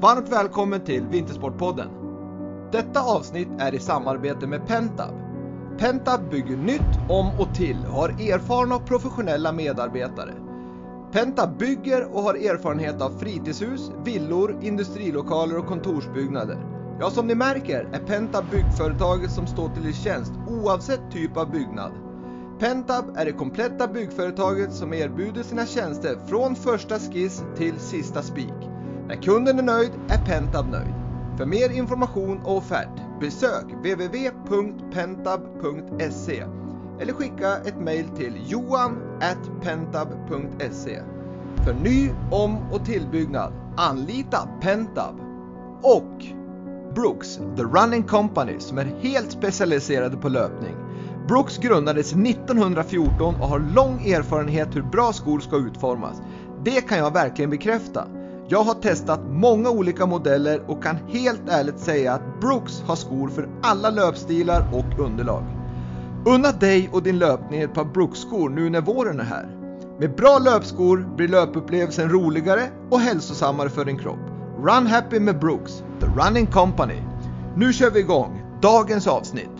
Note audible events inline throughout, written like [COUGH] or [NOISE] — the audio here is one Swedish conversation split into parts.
Varmt välkommen till Vintersportpodden! Detta avsnitt är i samarbete med Pentab. Pentab bygger nytt, om och till och har erfarna och professionella medarbetare. Pentab bygger och har erfarenhet av fritidshus, villor, industrilokaler och kontorsbyggnader. Ja, som ni märker är Pentab byggföretaget som står till tjänst oavsett typ av byggnad. Pentab är det kompletta byggföretaget som erbjuder sina tjänster från första skiss till sista spik. När kunden är nöjd är Pentab nöjd. För mer information och offert besök www.pentab.se eller skicka ett mail till johan@pentab.se. För ny, om och tillbyggnad anlita Pentab och Brooks, The Running Company, som är helt specialiserade på löpning. Brooks grundades 1914 och har lång erfarenhet hur bra skor ska utformas. Det kan jag verkligen bekräfta. Jag har testat många olika modeller och kan helt ärligt säga att Brooks har skor för alla löpstilar och underlag. Unna dig och din löpning ett par Brooks-skor nu när våren är här. Med bra löpskor blir löpupplevelsen roligare och hälsosammare för din kropp. Run Happy med Brooks, The Running Company. Nu kör vi igång dagens avsnitt.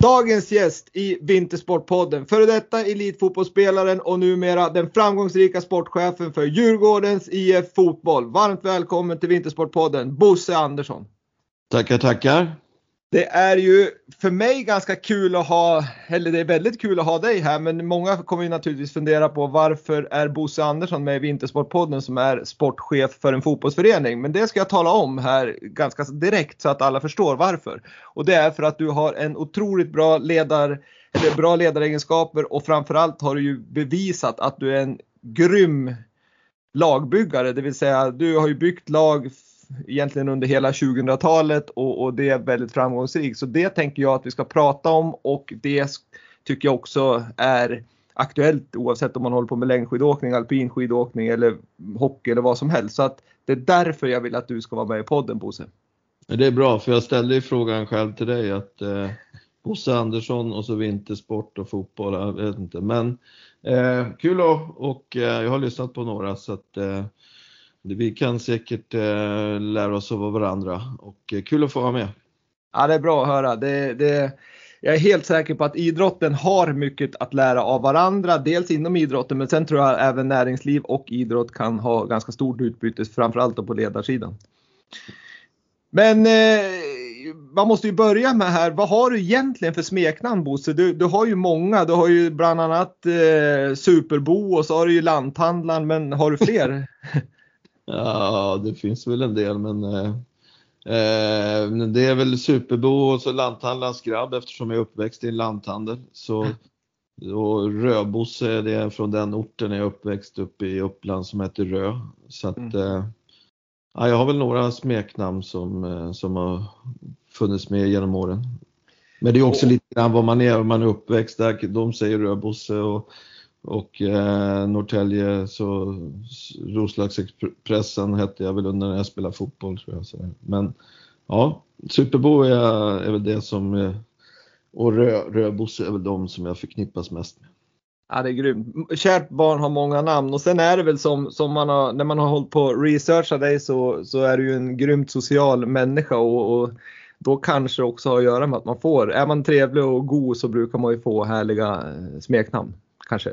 Dagens gäst i Vintersportpodden, före detta elitfotbollsspelaren och numera den framgångsrika sportchefen för Djurgårdens IF Fotboll. Varmt välkommen till Vintersportpodden, Bosse Andersson. Tackar, tackar. Det är ju för mig ganska kul att ha, eller det är väldigt kul att ha dig här, men många kommer ju naturligtvis fundera på varför är Bosse Andersson med i Vintersportpodden som är sportchef för en fotbollsförening? Men det ska jag tala om här ganska direkt så att alla förstår varför. Och det är för att du har en otroligt bra ledar, eller bra ledaregenskaper och framförallt har du ju bevisat att du är en grym lagbyggare, det vill säga du har ju byggt lag egentligen under hela 2000-talet och, och, det är väldigt framgångsrikt. Så det tänker jag att vi ska prata om och det tycker jag också är aktuellt oavsett om man håller på med längdskidåkning, alpinskidåkning eller hockey eller vad som helst. Så att det är därför jag vill att du ska vara med i podden Bosse. Det är bra för jag ställde ju frågan själv till dig att eh, Bosse Andersson och så vintersport och fotboll, jag vet inte. Men eh, kul och, och eh, jag har lyssnat på några så att eh, vi kan säkert eh, lära oss av varandra och eh, kul att få vara med. Ja, det är bra att höra. Det, det, jag är helt säker på att idrotten har mycket att lära av varandra, dels inom idrotten men sen tror jag även näringsliv och idrott kan ha ganska stort utbyte, framförallt på ledarsidan. Men eh, man måste ju börja med här, vad har du egentligen för smeknamn Bosse? Du, du har ju många, du har ju bland annat eh, Superbo och så har du ju Lanthandlaren, men har du fler? [LAUGHS] Ja, det finns väl en del men eh, eh, det är väl Superbo och så lanthandlarens grabb eftersom jag är uppväxt i en lanthandel. Så, och Röbosse är det från den orten jag är uppväxt uppe i Uppland som heter Rö. Så att, mm. eh, ja, jag har väl några smeknamn som, eh, som har funnits med genom åren. Men det är också lite grann vad man är, om man är uppväxt där. De säger Röbosse och och eh, Norrtälje så Roslagsexpressen hette jag väl under när jag spelade fotboll tror jag. Så. Men ja, Superbo är, är väl det som eh, och Rö, Röbosse är väl de som jag förknippas mest med. Ja, det är grymt. Kärt barn har många namn och sen är det väl som, som man har, när man har hållit på att researcha dig så, så är du ju en grymt social människa och, och då kanske det också har att göra med att man får, är man trevlig och god så brukar man ju få härliga eh, smeknamn kanske.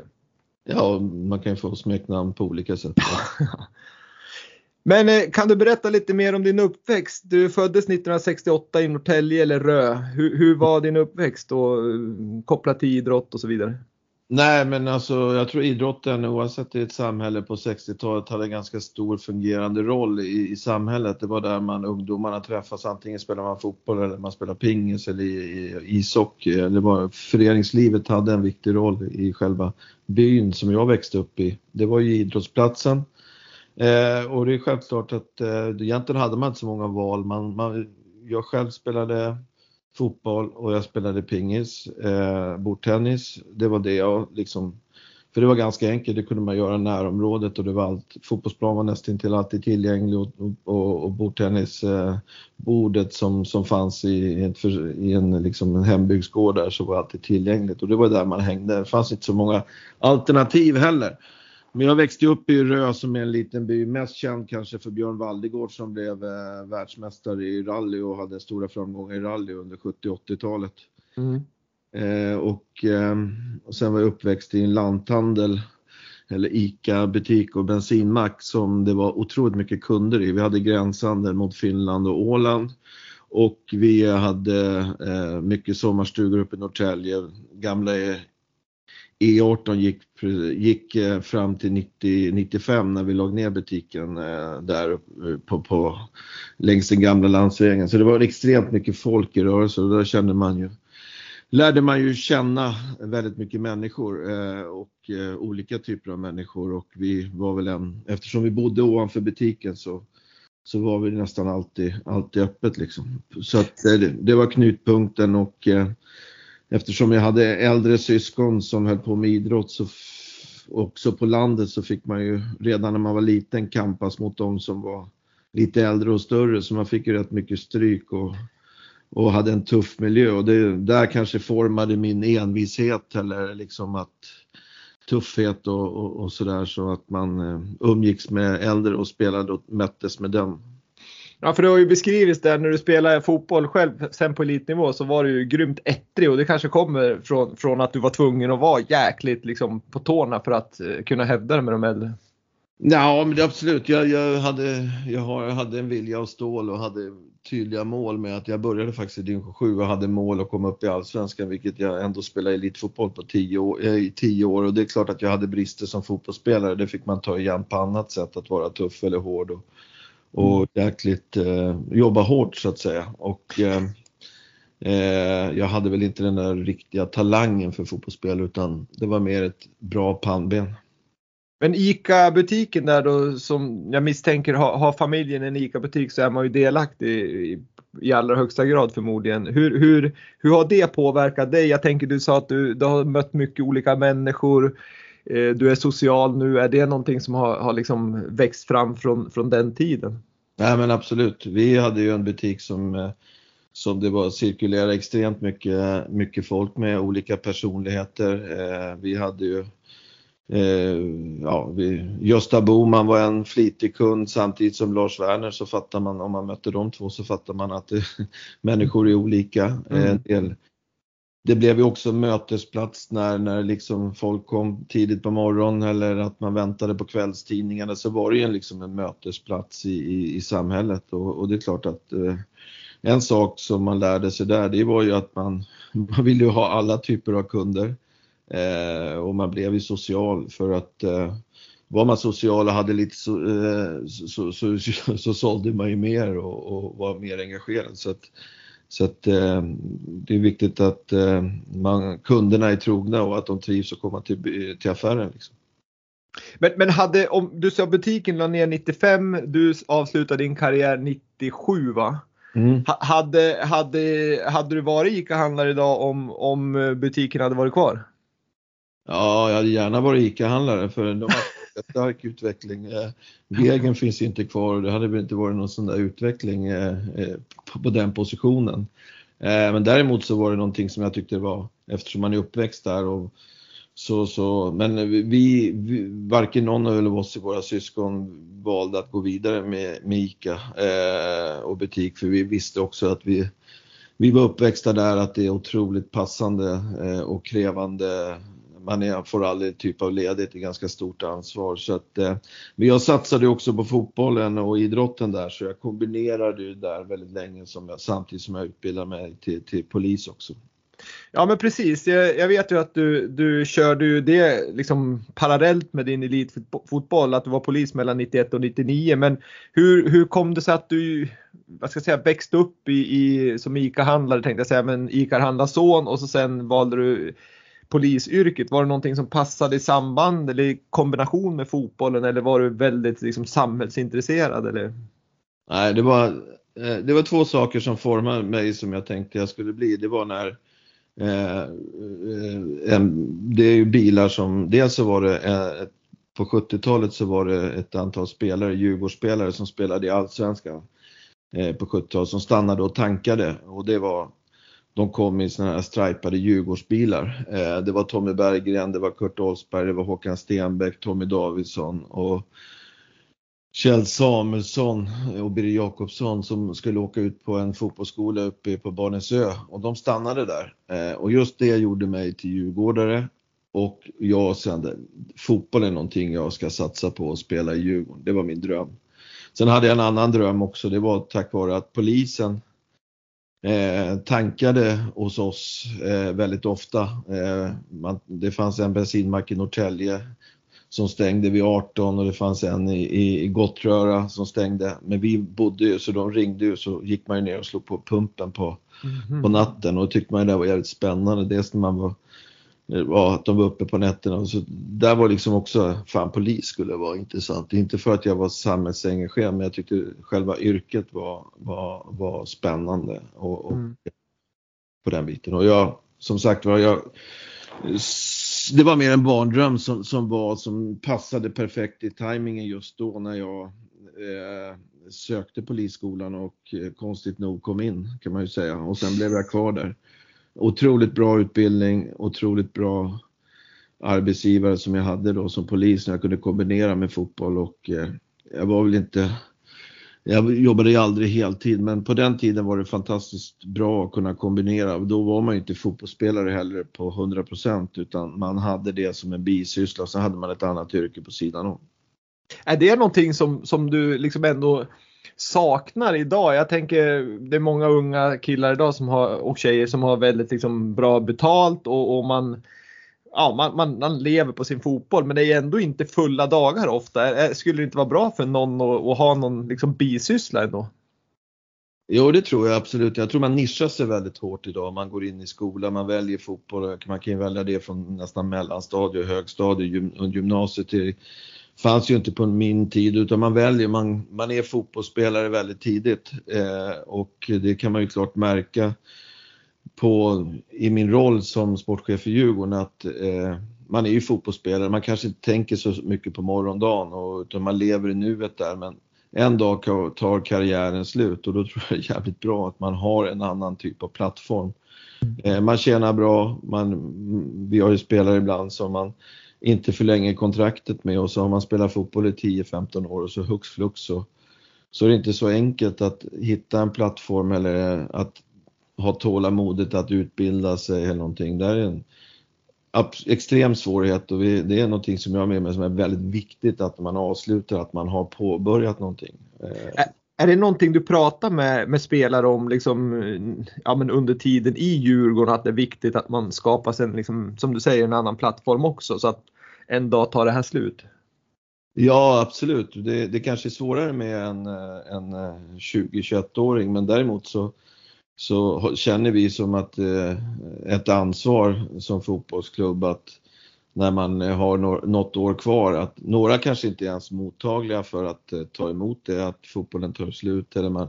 Ja, man kan ju få smeknamn på olika sätt. [LAUGHS] Men eh, kan du berätta lite mer om din uppväxt? Du föddes 1968 i Norrtälje eller Rö. Hur, hur var din uppväxt och eh, kopplat till idrott och så vidare? Nej, men alltså jag tror idrotten oavsett i ett samhälle på 60-talet hade en ganska stor fungerande roll i, i samhället. Det var där man ungdomarna träffas. Antingen spelar man fotboll eller man spelar pingis eller i, i, ishockey. Det föreningslivet hade en viktig roll i själva byn som jag växte upp i. Det var ju idrottsplatsen. Eh, och det är självklart att eh, egentligen hade man inte så många val. Man, man, jag själv spelade fotboll och jag spelade pingis, eh, bordtennis. Det var det jag liksom, för det var ganska enkelt, det kunde man göra i närområdet och det var allt, fotbollsplan var nästan till alltid tillgänglig och, och, och bordtennisbordet eh, som, som fanns i, i, en, i en, liksom en hembygdsgård där så var alltid tillgängligt och det var där man hängde. Det fanns inte så många alternativ heller. Men jag växte upp i Rö som är en liten by, mest känd kanske för Björn Waldegård som blev eh, världsmästare i rally och hade stora framgångar i rally under 70 80-talet. Mm. Eh, och, eh, och sen var jag uppväxt i en lanthandel eller ICA butik och bensinmack som det var otroligt mycket kunder i. Vi hade gränshandel mot Finland och Åland och vi hade eh, mycket sommarstugor uppe i Norrtälje, gamla E18 gick, gick eh, fram till 90, 95 när vi låg ner butiken eh, där eh, på, på, längs den gamla landsvägen. Så det var extremt mycket folk i rörelse och där kände man ju, lärde man ju känna väldigt mycket människor och olika typer av människor och vi var väl en, eftersom vi bodde ovanför butiken så så var vi nästan alltid, alltid öppet liksom. Så att det, det var knutpunkten och eftersom jag hade äldre syskon som höll på med idrott så också på landet så fick man ju redan när man var liten kampas mot de som var lite äldre och större. Så man fick ju rätt mycket stryk och, och hade en tuff miljö. Och det där kanske formade min envishet eller liksom att tuffhet och, och, och sådär. Så att man eh, umgicks med äldre och spelade och möttes med dem. Ja, för det har ju beskrivits där när du spelade fotboll själv sen på elitnivå så var du ju grymt ettrig och det kanske kommer från, från att du var tvungen att vara jäkligt liksom på tårna för att eh, kunna hävda dig med de äldre. Ja, men det, absolut. Jag, jag, hade, jag, hade en vilja av stål och hade tydliga mål med att jag började faktiskt i division 7 och hade mål att komma upp i allsvenskan vilket jag ändå spelade elitfotboll på tio år, eh, i tio år och det är klart att jag hade brister som fotbollsspelare. Det fick man ta igen på annat sätt, att vara tuff eller hård. Och, och mm. jäkligt eh, jobba hårt så att säga. Och eh, eh, jag hade väl inte den där riktiga talangen för fotbollsspel utan det var mer ett bra pannben. Men ICA-butiken där då som jag misstänker har, har familjen en ICA-butik så är man ju delaktig i, i allra högsta grad förmodligen. Hur, hur, hur har det påverkat dig? Jag tänker du sa att du, du har mött mycket olika människor. Eh, du är social nu. Är det någonting som har, har liksom växt fram från, från den tiden? Nej men absolut. Vi hade ju en butik som, eh, som det var cirkulerade extremt mycket, mycket folk med olika personligheter. Eh, vi hade ju ja, vi, Gösta Boman var en flitig kund samtidigt som Lars Werner så fattar man, om man mötte de två så fattar man att [LAUGHS] människor är olika. Mm. En del det blev ju också mötesplats när, när liksom folk kom tidigt på morgonen eller att man väntade på kvällstidningarna så var det ju liksom en mötesplats i, i, i samhället och, och, det är klart att eh, en sak som man lärde sig där det var ju att man, man ville ju ha alla typer av kunder eh, och man blev ju social för att eh, var man social och hade lite så, eh, så, så, så, så sålde man ju mer och, och var mer engagerad. Så att, så att eh, det är viktigt att eh, man, kunderna är trogna och att de trivs att komma till, till affären. Liksom. Men, men hade, om du sa butiken la ner 95, du avslutade din karriär 97 va? Mm. Hade, hade, hade du varit ICA-handlare idag om, om butiken hade varit kvar? Ja, jag hade gärna varit ICA-handlare för de stark utveckling. Eh, Degen finns inte kvar och det hade väl inte varit någon sån där utveckling eh, eh, på den positionen. Men däremot så var det någonting som jag tyckte var, eftersom man är uppväxt där och så, så, men vi, vi, varken någon av oss i våra syskon valde att gå vidare med, med ICA eh, och butik för vi visste också att vi, vi var uppväxta där att det är otroligt passande eh, och krävande man är, får aldrig typ av ledigt, det är ganska stort ansvar. Så att, eh, men jag satsade också på fotbollen och idrotten där så jag kombinerade ju där väldigt länge som jag, samtidigt som jag utbildade mig till, till polis också. Ja men precis, jag, jag, vet ju att du, du körde ju det liksom parallellt med din elitfotboll, att du var polis mellan 91 och 99. Men hur, hur kom det sig att du vad ska jag säga, växte upp i, i som ICA-handlare tänkte jag säga, men ICA-handlarson och så sen valde du polisyrket? Var det någonting som passade i samband eller i kombination med fotbollen eller var du väldigt liksom, samhällsintresserad? Eller? Nej, det var, eh, det var två saker som formade mig som jag tänkte jag skulle bli. Det var när Eh, eh, det är ju bilar som, dels så var det eh, på 70-talet så var det ett antal spelare, Djurgårdsspelare som spelade i Allsvenskan eh, på 70-talet som stannade och tankade och det var de kom i sådana här stripade Djurgårdsbilar. Eh, det var Tommy Berggren, det var Kurt Olsberg, det var Håkan Stenbeck, Tommy Davidsson och Kjell Samuelsson och Birger Jakobsson som skulle åka ut på en fotbollsskola uppe på Barnensö och de stannade där. Eh, och just det gjorde mig till djurgårdare och jag kände fotboll är någonting jag ska satsa på och spela i Djurgården. Det var min dröm. Sen hade jag en annan dröm också. Det var tack vare att polisen eh, tankade hos oss eh, väldigt ofta. Eh, man, det fanns en bensinmack i Norrtälje som stängde vid 18 och det fanns en i, i Gottröra som stängde. Men vi bodde ju så de ringde ju så gick man ju ner och slog på pumpen på, mm. på natten och tyckte man det var jävligt spännande. Dels när man var, var att de var uppe på nätterna och så där var liksom också, fan polis skulle vara intressant. Inte för att jag var samhällsengagerad men jag tyckte själva yrket var, var, var spännande och, och mm. på den biten. Och jag, som sagt var, jag det var mer en barndröm som, som var som passade perfekt i tajmingen just då när jag eh, sökte polisskolan och eh, konstigt nog kom in kan man ju säga och sen blev jag kvar där. Otroligt bra utbildning, otroligt bra arbetsgivare som jag hade då som polis när jag kunde kombinera med fotboll och eh, jag var väl inte jag jobbade ju aldrig heltid men på den tiden var det fantastiskt bra att kunna kombinera. Då var man ju inte fotbollsspelare heller på 100% utan man hade det som en bisyssla och så hade man ett annat yrke på sidan om. Är det någonting som, som du liksom ändå saknar idag? Jag tänker det är många unga killar idag som har, och tjejer som har väldigt liksom bra betalt och, och man ja, man, man, man, lever på sin fotboll men det är ändå inte fulla dagar ofta. Skulle det inte vara bra för någon att, att ha någon liksom bisyssla ändå? Jo, det tror jag absolut. Jag tror man nischar sig väldigt hårt idag. Man går in i skolan, man väljer fotboll. Man kan ju välja det från nästan mellanstadie, högstadie, gym, gymnasiet till fanns ju inte på min tid utan man väljer, man, man är fotbollsspelare väldigt tidigt eh, och det kan man ju klart märka på, i min roll som sportchef i Djurgården att eh, man är ju fotbollsspelare, man kanske inte tänker så mycket på morgondagen och, utan man lever i nuet där men en dag tar karriären slut och då tror jag det är jävligt bra att man har en annan typ av plattform. Eh, man tjänar bra, man, vi har ju spelare ibland som man inte förlänger kontraktet med och så har man spelat fotboll i 10-15 år och så hux flux så, så är det inte så enkelt att hitta en plattform eller att ha tålamodet att utbilda sig eller någonting. Det är en extrem svårighet och vi, det är någonting som jag har med mig som är väldigt viktigt att man avslutar, att man har påbörjat någonting. Eh, är, det någonting du pratar med, med spelare om liksom, ja, men under tiden i Djurgården att det är viktigt att man skapar sig en, liksom, som du säger, en annan plattform också så att en dag tar det här slut? Ja, absolut. Det, det kanske är svårare med en, en eh, 20-21-åring men däremot så så känner vi som att eh, ett ansvar som fotbollsklubb att när man eh, har något år kvar att några kanske inte är ens mottagliga för att eh, ta emot det, att fotbollen tar slut eller man,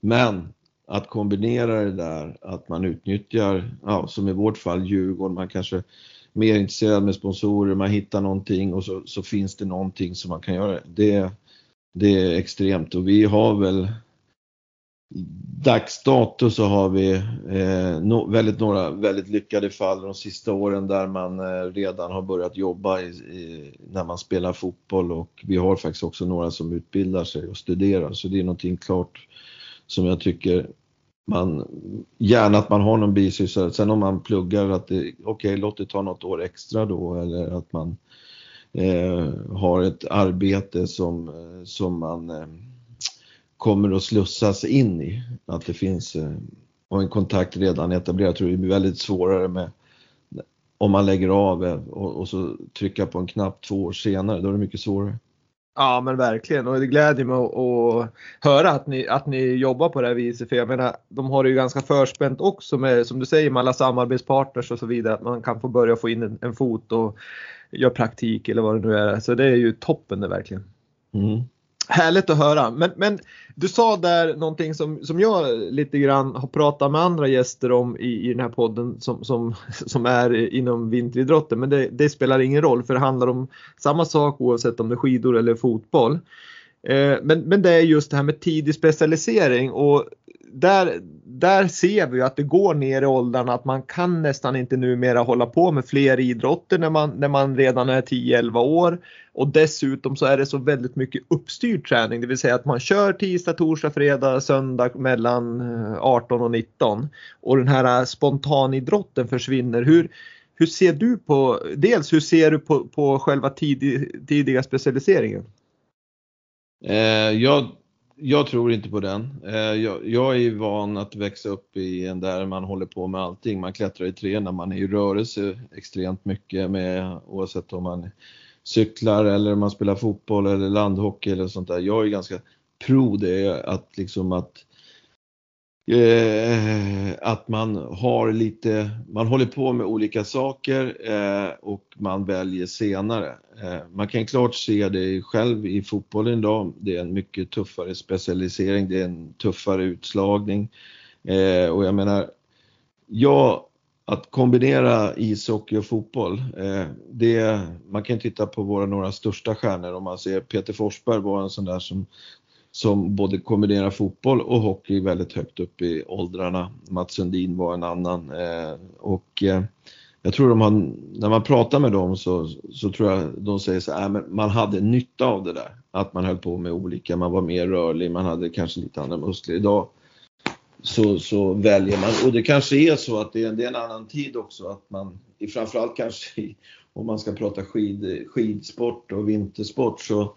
men att kombinera det där, att man utnyttjar, ja, som i vårt fall Djurgården, man kanske är mer intresserad med sponsorer, man hittar någonting och så, så finns det någonting som man kan göra. Det, det är extremt och vi har väl dags dato så har vi eh, no, väldigt, några väldigt lyckade fall de sista åren där man eh, redan har börjat jobba i, i, när man spelar fotboll och vi har faktiskt också några som utbildar sig och studerar så det är någonting klart som jag tycker man, gärna att man har någon bisyssla. Sen om man pluggar att det, okej okay, låt det ta något år extra då eller att man eh, har ett arbete som, eh, som man eh, kommer att slussas in i. Att det finns, eh, och en kontakt redan etablerad. Jag tror det blir väldigt svårare med om man lägger av och, och så trycka på en knapp två år senare, då är det mycket svårare. Ja men verkligen och det gläder mig att, höra att ni, att ni jobbar på det här viset. För jag menar, de har det ju ganska förspänt också med, som du säger, med alla samarbetspartners och så vidare. Att man kan få börja få in en, en fot och göra praktik eller vad det nu är. Så det är ju toppen det verkligen. Mm. Härligt att höra. Men, men du sa där någonting som, som jag lite grann har pratat med andra gäster om i, i den här podden som, som, som är inom vinteridrotten. Men det, det, spelar ingen roll för det handlar om samma sak oavsett om det är skidor eller fotboll. Eh, men, men det är just det här med tidig specialisering och där, där ser vi att det går ner i åldrarna att man kan nästan inte numera hålla på med fler idrotter när man, när man redan är 10-11 år. Och dessutom så är det så väldigt mycket uppstyrd träning, det vill säga att man kör tisdag, torsdag, fredag, söndag mellan eh, 18 och 19. Och den här spontanidrotten försvinner. Hur, hur ser du på, dels hur ser du på, på själva tidig, tidiga specialiseringen? Eh, jag jag tror inte på den. Eh, jag, jag, är van att växa upp i en där man håller på med allting. Man klättrar i träd, man är i rörelse extremt mycket med oavsett om man cyklar eller man spelar fotboll eller landhockey eller sånt där. Jag är ganska pro det att liksom att Eh, att man har lite, man håller på med olika saker eh, och man väljer senare. Eh, man kan klart se det själv i fotbollen idag. Det är en mycket tuffare specialisering, det är en tuffare utslagning. Eh, och jag menar, ja, att kombinera ishockey och fotboll, eh, det, man kan titta på våra några största stjärnor om man ser Peter Forsberg var en sån där som som både kombinerar fotboll och hockey väldigt högt upp i åldrarna. Mats Sundin var en annan eh, och eh, jag tror de har, när man pratar med dem så, så tror jag de säger så här, äh, men man hade nytta av det där. Att man höll på med olika, man var mer rörlig, man hade kanske lite andra muskler. Idag så, så väljer man, och det kanske är så att det är, det är en annan tid också, att man, framförallt kanske i, om man ska prata skid, skidsport och vintersport, så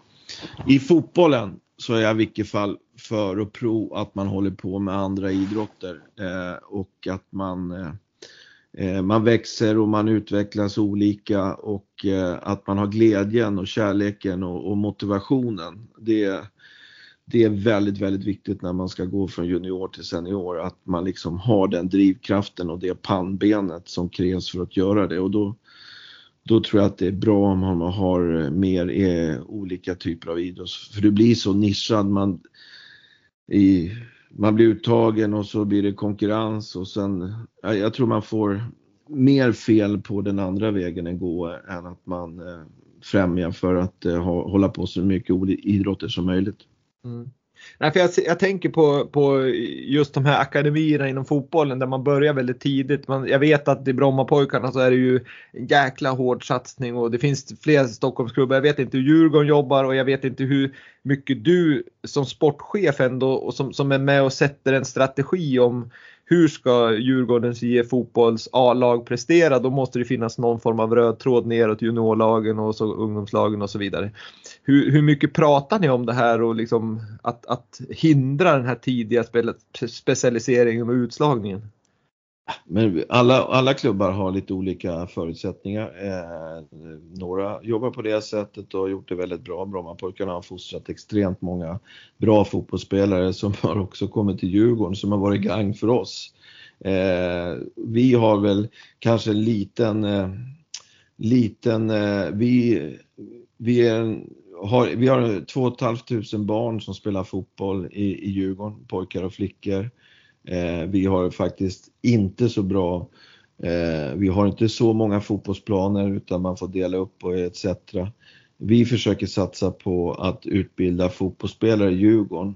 i fotbollen så är jag i vilket fall för och pro att man håller på med andra idrotter eh, och att man, eh, eh, man växer och man utvecklas olika och eh, att man har glädjen och kärleken och, och, motivationen. Det, det är väldigt, väldigt viktigt när man ska gå från junior till senior att man liksom har den drivkraften och det pannbenet som krävs för att göra det och då, då tror jag att det är bra om man har eh, mer eh, olika typer av idrott. För det blir så nischad. Man, i, man blir uttagen och så blir det konkurrens och sen, jag, jag tror man får mer fel på den andra vägen än gå än att man eh, främjar för att eh, ha, hålla på så mycket idrotter som möjligt. Mm. Nej, för jag, jag, tänker på, på just de här akademierna inom fotbollen där man börjar väldigt tidigt. Man, jag vet att i Brommapojkarna så är det ju en jäkla hård satsning och det finns fler Stockholmsklubbar. Jag vet inte hur Djurgården jobbar och jag vet inte hur mycket du som sportchef ändå och som, som är med och sätter en strategi om hur ska Djurgårdens IF fotbolls A-lag prestera? Då måste det finnas någon form av röd tråd neråt juniorlagen och så ungdomslagen och så vidare. Hur, hur mycket pratar ni om det här och liksom att, att hindra den här tidiga spe, specialiseringen och utslagningen? Men alla, alla klubbar har lite olika förutsättningar. Eh, några jobbar på det sättet och har gjort det väldigt bra. Brommapojkarna har fostrat extremt många bra fotbollsspelare som har också kommit till Djurgården som har varit gang för oss. Eh, vi har väl kanske en liten, eh, liten, eh, vi, vi är en, har, vi har 2 500 barn som spelar fotboll i, i Djurgården, pojkar och flickor. Eh, vi har faktiskt inte så bra, eh, vi har inte så många fotbollsplaner utan man får dela upp och etc. Vi försöker satsa på att utbilda fotbollsspelare i Djurgården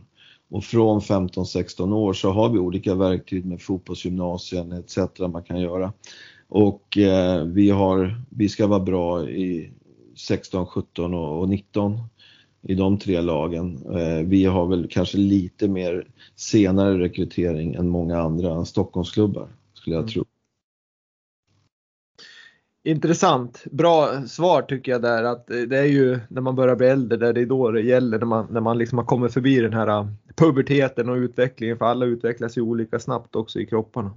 och från 15-16 år så har vi olika verktyg med fotbollsgymnasien etc. man kan göra. Och eh, vi, har, vi ska vara bra i 16, 17 och 19 i de tre lagen. Eh, vi har väl kanske lite mer senare rekrytering än många andra Stockholmsklubbar skulle jag mm. tro. Intressant. Bra svar tycker jag där att det är ju när man börjar bli äldre där det är då det gäller när man, när man liksom har kommit förbi den här äh, puberteten och utvecklingen för alla utvecklas ju olika snabbt också i kropparna.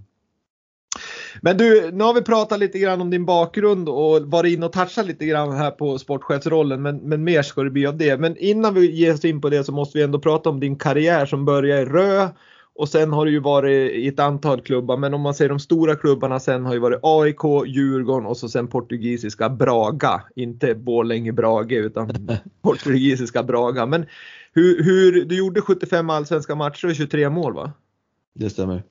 Men du, nu har vi pratat lite grann om din bakgrund och varit in och touchat lite grann här på sportchefsrollen men, men mer ska det bli av det. Men innan vi ger oss in på det så måste vi ändå prata om din karriär som börjar i Rö och sen har det ju varit i ett antal klubbar, men om man säger de stora klubbarna sen har ju varit AIK, Djurgården och så sen portugisiska Braga. Inte Borlänge Brage utan [LAUGHS] portugisiska Braga. Men hur, hur, du gjorde 75 allsvenska matcher och 23 mål va? Det stämmer.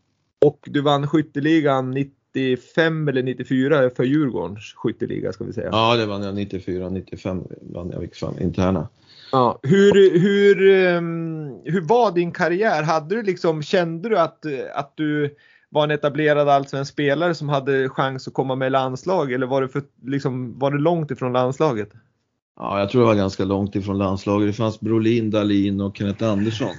Och du vann skytteligan 95 eller 94 för Djurgårdens skytteliga ska vi säga. Ja det vann jag 94, 95 vann jag fan interna. Ja, hur, hur, ehm, hur var din karriär? Hade du liksom, kände du att, att du var en etablerad allsvensk spelare som hade chans att komma med i landslag eller var det, för, liksom, var det långt ifrån landslaget? Ja, jag tror det var ganska långt ifrån landslaget. Det fanns Brolin, Dalin och Kenneth Andersson.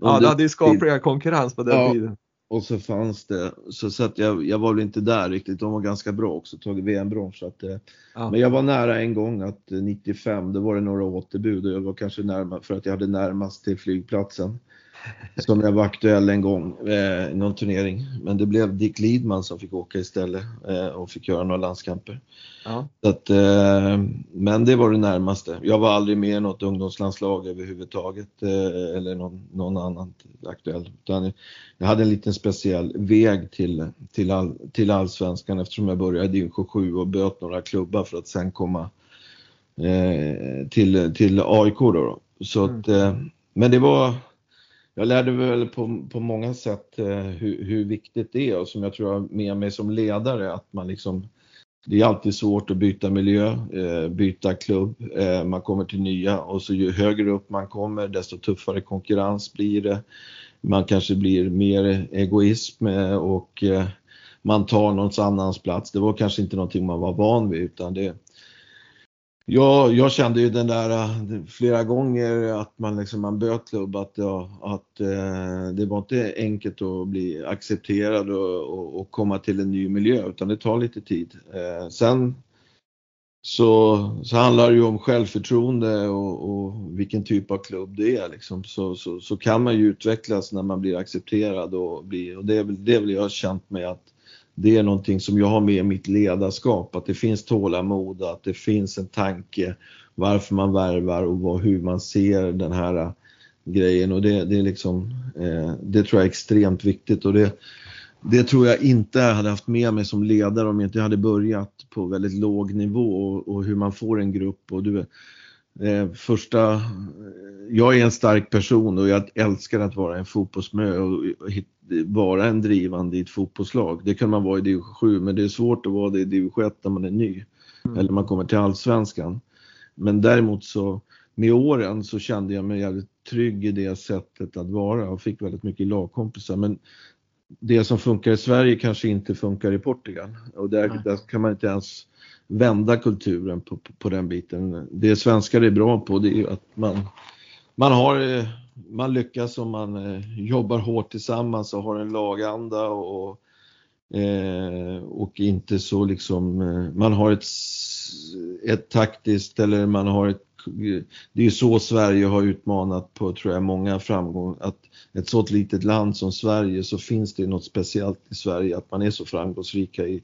Ja, du hade ju skaplig konkurrens på den ja, tiden. Och så fanns det, så, så att jag, jag var väl inte där riktigt. De var ganska bra också, tagit VM-brons. Eh, ja. Men jag var nära en gång att 95, eh, då var det några återbud och jag var kanske närmast för att jag hade närmast till flygplatsen som jag var aktuell en gång eh, i någon turnering. Men det blev Dick Lidman som fick åka istället eh, och fick göra några landskamper. Ja. Att, eh, men det var det närmaste. Jag var aldrig med i något ungdomslandslag överhuvudtaget eller någon, någon annan aktuell. Jag hade en liten speciell väg till, till, all, till allsvenskan eftersom jag började i division 7 och böt några klubbar för att sen komma till, till AIK då. då. Så mm. att, eh, men det var jag lärde mig väl på, på många sätt eh, hur, hur, viktigt det är och som jag tror jag har med mig som ledare att man liksom det är alltid svårt att byta miljö, eh, byta klubb, eh, man kommer till nya och så ju högre upp man kommer desto tuffare konkurrens blir det. Man kanske blir mer egoism eh, och man tar någons annans plats. Det var kanske inte någonting man var van vid utan det, Ja, jag kände ju den där eh, flera gånger att man liksom, man böt klubb att, ja, att eh, det var inte enkelt att bli accepterad och, och, och, komma till en ny miljö utan det tar lite tid. Eh, sen så, så handlar det ju om självförtroende och, och vilken typ av klubb det är liksom. Så, så, så, kan man ju utvecklas när man blir accepterad och, blir, och det är väl det är väl jag har känt med att det är någonting som jag har med i mitt ledarskap, att det finns tålamod, att det finns en tanke varför man värvar och vad, hur man ser den här äh, grejen. Och det, det är liksom, eh, det tror jag är extremt viktigt. Och det, det tror jag inte jag hade haft med mig som ledare om jag inte hade börjat på väldigt låg nivå och, och hur man får en grupp. Och du första, jag är en stark person och jag älskar att vara en fotbollsmö och, och vara en drivande i ett fotbollslag. Det kan man vara i division 7 men det är svårt att vara det i division 1 när man är ny. Mm. Eller man kommer till allsvenskan. Men däremot så med åren så kände jag mig jävligt trygg i det sättet att vara och fick väldigt mycket lagkompisar. Men det som funkar i Sverige kanske inte funkar i Portugal och där, där kan man inte ens vända kulturen på, på, på, den biten. Det svenskar är bra på det är att man, man har eh, man lyckas om man eh, jobbar hårt tillsammans och har en laganda och, och eh, inte så liksom, man har ett, ett taktiskt eller man har ett det är ju så Sverige har utmanat på, tror jag, många framgångar. Att ett sådant litet land som Sverige så finns det något speciellt i Sverige att man är så framgångsrika i,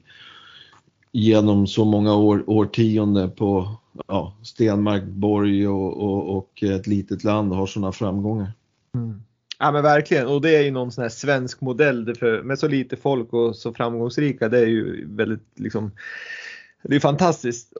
genom så många år, årtionden på ja, Stenmark, Borg och, och, och, ett litet land har sådana framgångar. Mm. Ja men verkligen och det är ju någon sån här svensk modell för, med så lite folk och så framgångsrika. Det är ju väldigt liksom det är fantastiskt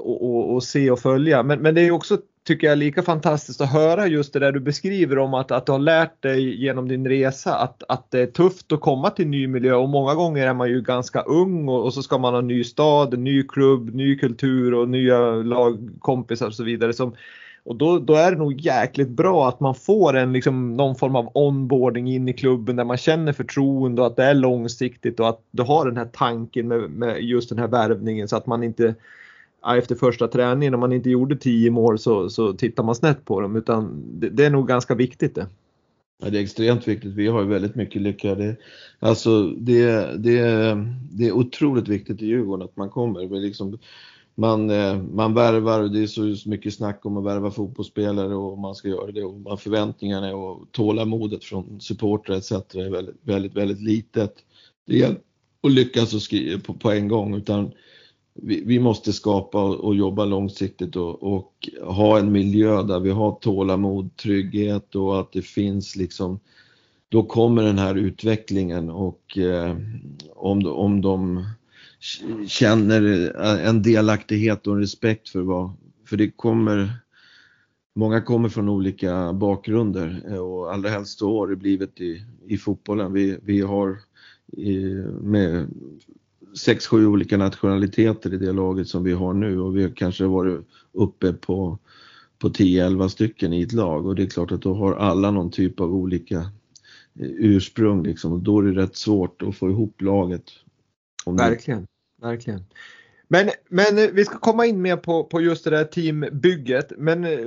att, se och följa men, men det är också tycker jag lika fantastiskt att höra just det där du beskriver om att, att du har lärt dig genom din resa att, att det är tufft att komma till ny miljö och många gånger är man ju ganska ung och, och så ska man ha ny stad, ny klubb, ny kultur och nya lagkompisar och så vidare. Som, och då, då är det nog jäkligt bra att man får en, liksom, någon form av onboarding in i klubben där man känner förtroende och att det är långsiktigt och att du har den här tanken med, med just den här värvningen så att man inte efter första träningen om man inte gjorde 10 mål så, så tittar man snett på dem utan det, det är nog ganska viktigt det. Ja, det är extremt viktigt. Vi har ju väldigt mycket lycka. Det, alltså, det, det, det är otroligt viktigt i Djurgården att man kommer. Vi liksom, man, eh, man värvar och det är så mycket snack om att värva fotbollsspelare och man ska göra det och förväntningarna och tålamodet från supportrar etc. är väldigt, väldigt, väldigt litet. Det gäller att lyckas och skriva på, på en gång utan vi, vi måste skapa och, och, jobba långsiktigt och, och, ha en miljö där vi har tålamod, trygghet och att det finns liksom då kommer den här utvecklingen och eh, om, om de känner en delaktighet och en respekt för vad, för det kommer Många kommer från olika bakgrunder eh, och allra helst så har det blivit i, i fotbollen. Vi, vi har i, med sex, sju olika nationaliteter i det laget som vi har nu och vi har kanske varit uppe på, på 10-11 stycken i ett lag och det är klart att då har alla någon typ av olika eh, ursprung liksom och då är det rätt svårt att få ihop laget. Verkligen, verkligen. Men, men eh, vi ska komma in mer på, på just det där teambygget. Men eh,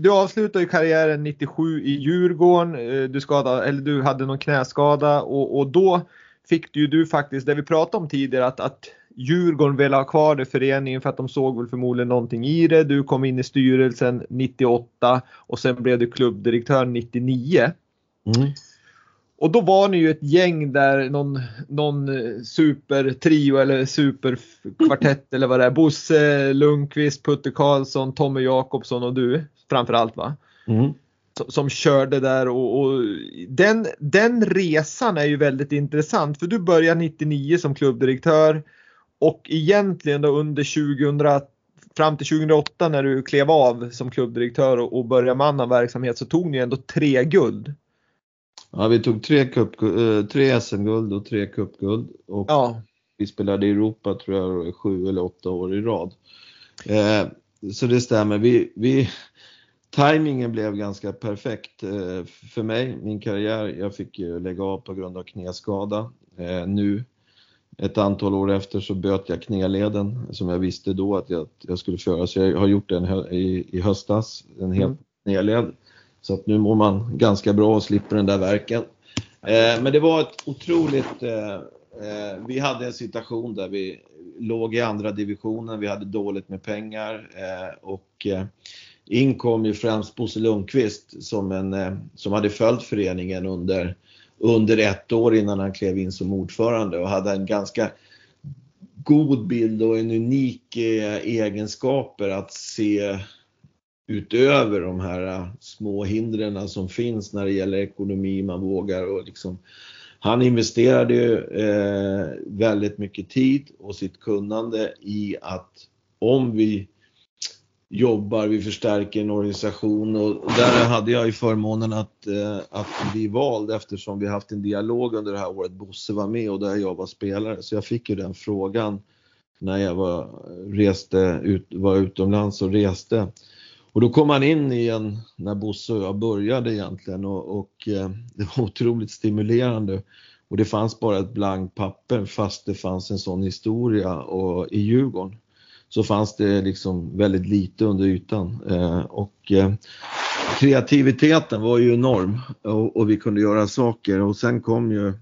du avslutade ju karriären 97 i Djurgården. Du, skadade, eller du hade någon knäskada och, och då fick ju du faktiskt, det vi pratade om tidigare, att, att Djurgården ville ha kvar det föreningen för att de såg väl förmodligen någonting i det. Du kom in i styrelsen 98 och sen blev du klubbdirektör 99. Mm. Och då var ni ju ett gäng där någon, någon supertrio eller superkvartett eller vad det är. Bosse Lundqvist, Putte Karlsson, Tommy Jakobsson och du framförallt va? Mm som körde där och, och, den, den resan är ju väldigt intressant för du började 99 som klubbdirektör och egentligen då under 2000 fram till 2008 när du klev av som klubbdirektör och, och började med annan verksamhet så tog ni ändå tre guld. Ja, vi tog tre, cup, eh, tre SM-guld och tre cupguld och ja. vi spelade i Europa tror jag sju eller åtta år i rad. Eh, så det stämmer. Vi, vi, Timingen blev ganska perfekt eh, för mig, min karriär. Jag fick lägga av på grund av knäskada. Eh, nu, ett antal år efter, så böt jag knäleden som jag visste då att jag, jag skulle föra. Så jag har gjort den i, i höstas, en helt mm. knäled. Så att nu mår man ganska bra och slipper den där verken. Eh, men det var ett otroligt... Vi hade en situation där vi låg i andra divisionen, vi hade dåligt med pengar och in kom ju främst Bosse Lundqvist som, en, eh, som hade följt föreningen under, under ett år innan han klev in som ordförande och hade en ganska god bild och en unik eh, egenskaper att se utöver de här eh, små hindren som finns när det gäller ekonomi, man vågar och liksom han investerade ju eh, väldigt mycket tid och sitt kunnande i att om vi jobbar, vi förstärker en organisation och där hade jag ju förmånen att, eh, att bli vald eftersom vi haft en dialog under det här året. Bosse var med och där jag var spelare så jag fick ju den frågan när jag var, reste ut, var utomlands och reste. Och då kom han in igen när Bosse och jag började egentligen och, och eh, [LAUGHS] det var otroligt stimulerande. Och det fanns bara ett blankt papper fast det fanns en sån historia och, i Djurgården så fanns det liksom väldigt lite under ytan. Eh, och eh, kreativiteten var ju enorm och, och, vi kunde göra saker och sen kom ju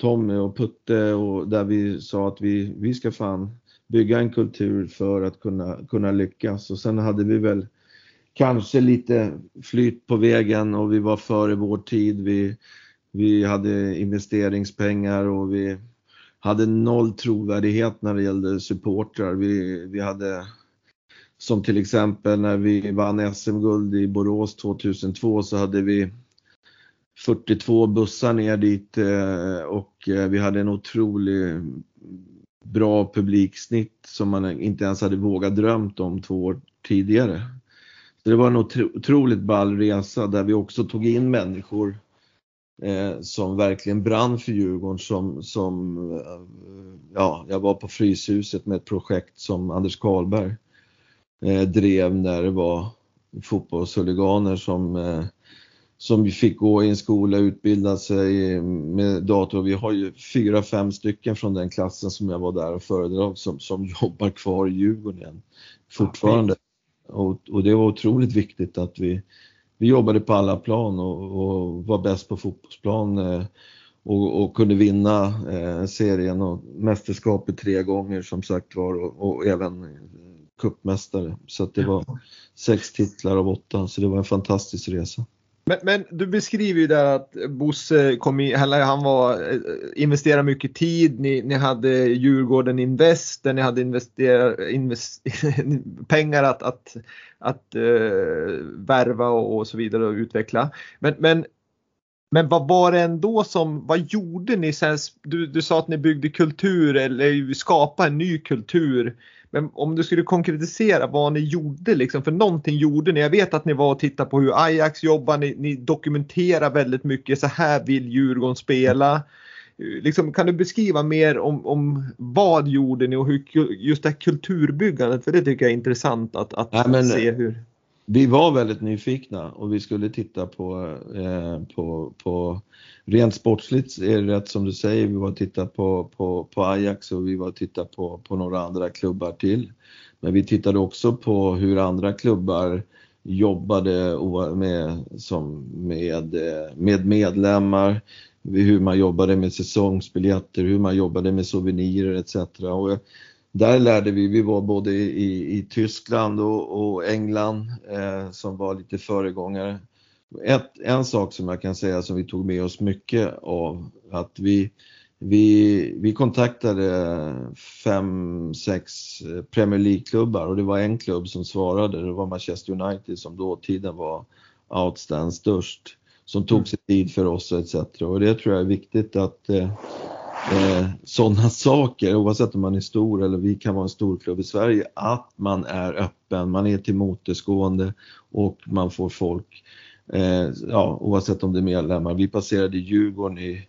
Tommy och Putte och där vi sa att vi, vi ska fan bygga en kultur för att kunna, kunna lyckas och sen hade vi väl kanske lite flyt på vägen och vi var före vår tid. Vi, vi hade investeringspengar och vi hade noll trovärdighet när det gällde supportrar. Vi, vi hade som till exempel när vi vann SM-guld i Borås 2002 så hade vi 42 bussar ner dit eh, och eh, vi hade en otroligt bra publiksnitt som man inte ens hade vågat drömt om två år tidigare. Så det var en otroligt ball resa där vi också tog in människor eh, som verkligen brann för Djurgården som, som eh, ja, jag var på Fryshuset med ett projekt som Anders Karlberg eh, drev när det var fotbollshuliganer som eh, som fick gå i en skola utbilda sig med dator. Vi har ju fyra, fem stycken från den klassen som jag var där och föredrag som, som jobbar kvar i Djurgården fortfarande. Och, och, det var otroligt viktigt att vi, vi jobbade på alla plan och, och var bäst på fotbollsplan eh, och, och, kunde vinna eh, serien och mästerskapet tre gånger som sagt var och, och även cupmästare. Så att det var sex titlar av åtta, så det var en fantastisk resa. Men, men, du beskriver ju där att Bosse kom in, eller han var, eh, investerade mycket tid, ni, ni hade Djurgården Invest där ni hade investerat invest, [LAUGHS] pengar att, att, att uh, värva och, och, så vidare och utveckla. Men, men, men vad var det ändå som, vad gjorde ni? Sen, du, du sa att ni byggde kultur eller skapade en ny kultur. Men om du skulle konkretisera vad ni gjorde, liksom, för någonting gjorde ni. Jag vet att ni var och tittade på hur Ajax jobbar, ni, ni dokumenterar väldigt mycket, så här vill Djurgården spela. Liksom, kan du beskriva mer om, om vad gjorde ni och hur, just det här kulturbyggandet, för det tycker jag är intressant att, att ja, men, se hur. Vi var väldigt nyfikna och vi skulle titta på, eh, på, på rent sportsligt är det rätt som du säger, vi var och tittade på, på, på Ajax och vi var och tittade på, på några andra klubbar till. Men vi tittade också på hur andra klubbar jobbade med, som med, eh, med medlemmar, hur man jobbade med säsongsbiljetter, hur man jobbade med souvenirer etc. Och där lärde vi, vi var både i, i Tyskland och, och England eh, som var lite föregångare ett, en sak som jag kan säga som vi tog med oss mycket av, att vi, vi, vi kontaktade fem, sex Premier League-klubbar och det var en klubb som svarade, det var Manchester United som då tiden var outstand störst, som tog mm. sig tid för oss etc. Och det tror jag är viktigt att eh, eh, sådana [LAUGHS] saker, oavsett om man är stor eller vi kan vara en stor klubb i Sverige, att man är öppen, man är tillmötesgående och man får folk eh, ja, oavsett om det är medlemmar. Vi passerade Djurgården i,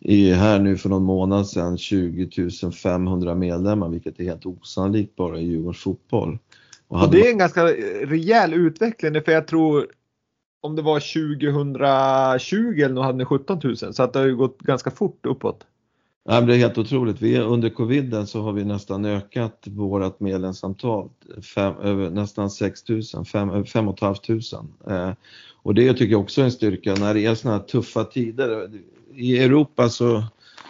i, här nu för någon månad sedan 20 500 medlemmar, vilket är helt osannolikt bara i Djurgårdens fotboll. Och, och det är en ganska rejäl utveckling, för jag tror om det var 2020 eller hade ni 17 000 så att det har ju gått ganska fort uppåt. Ja, det är helt otroligt. Vi, under coviden så har vi nästan ökat vårt medlemsantal fem, över nästan 6 000, 5 5 500. Och det tycker jag också är en styrka när det är sådana här tuffa tider. I Europa så,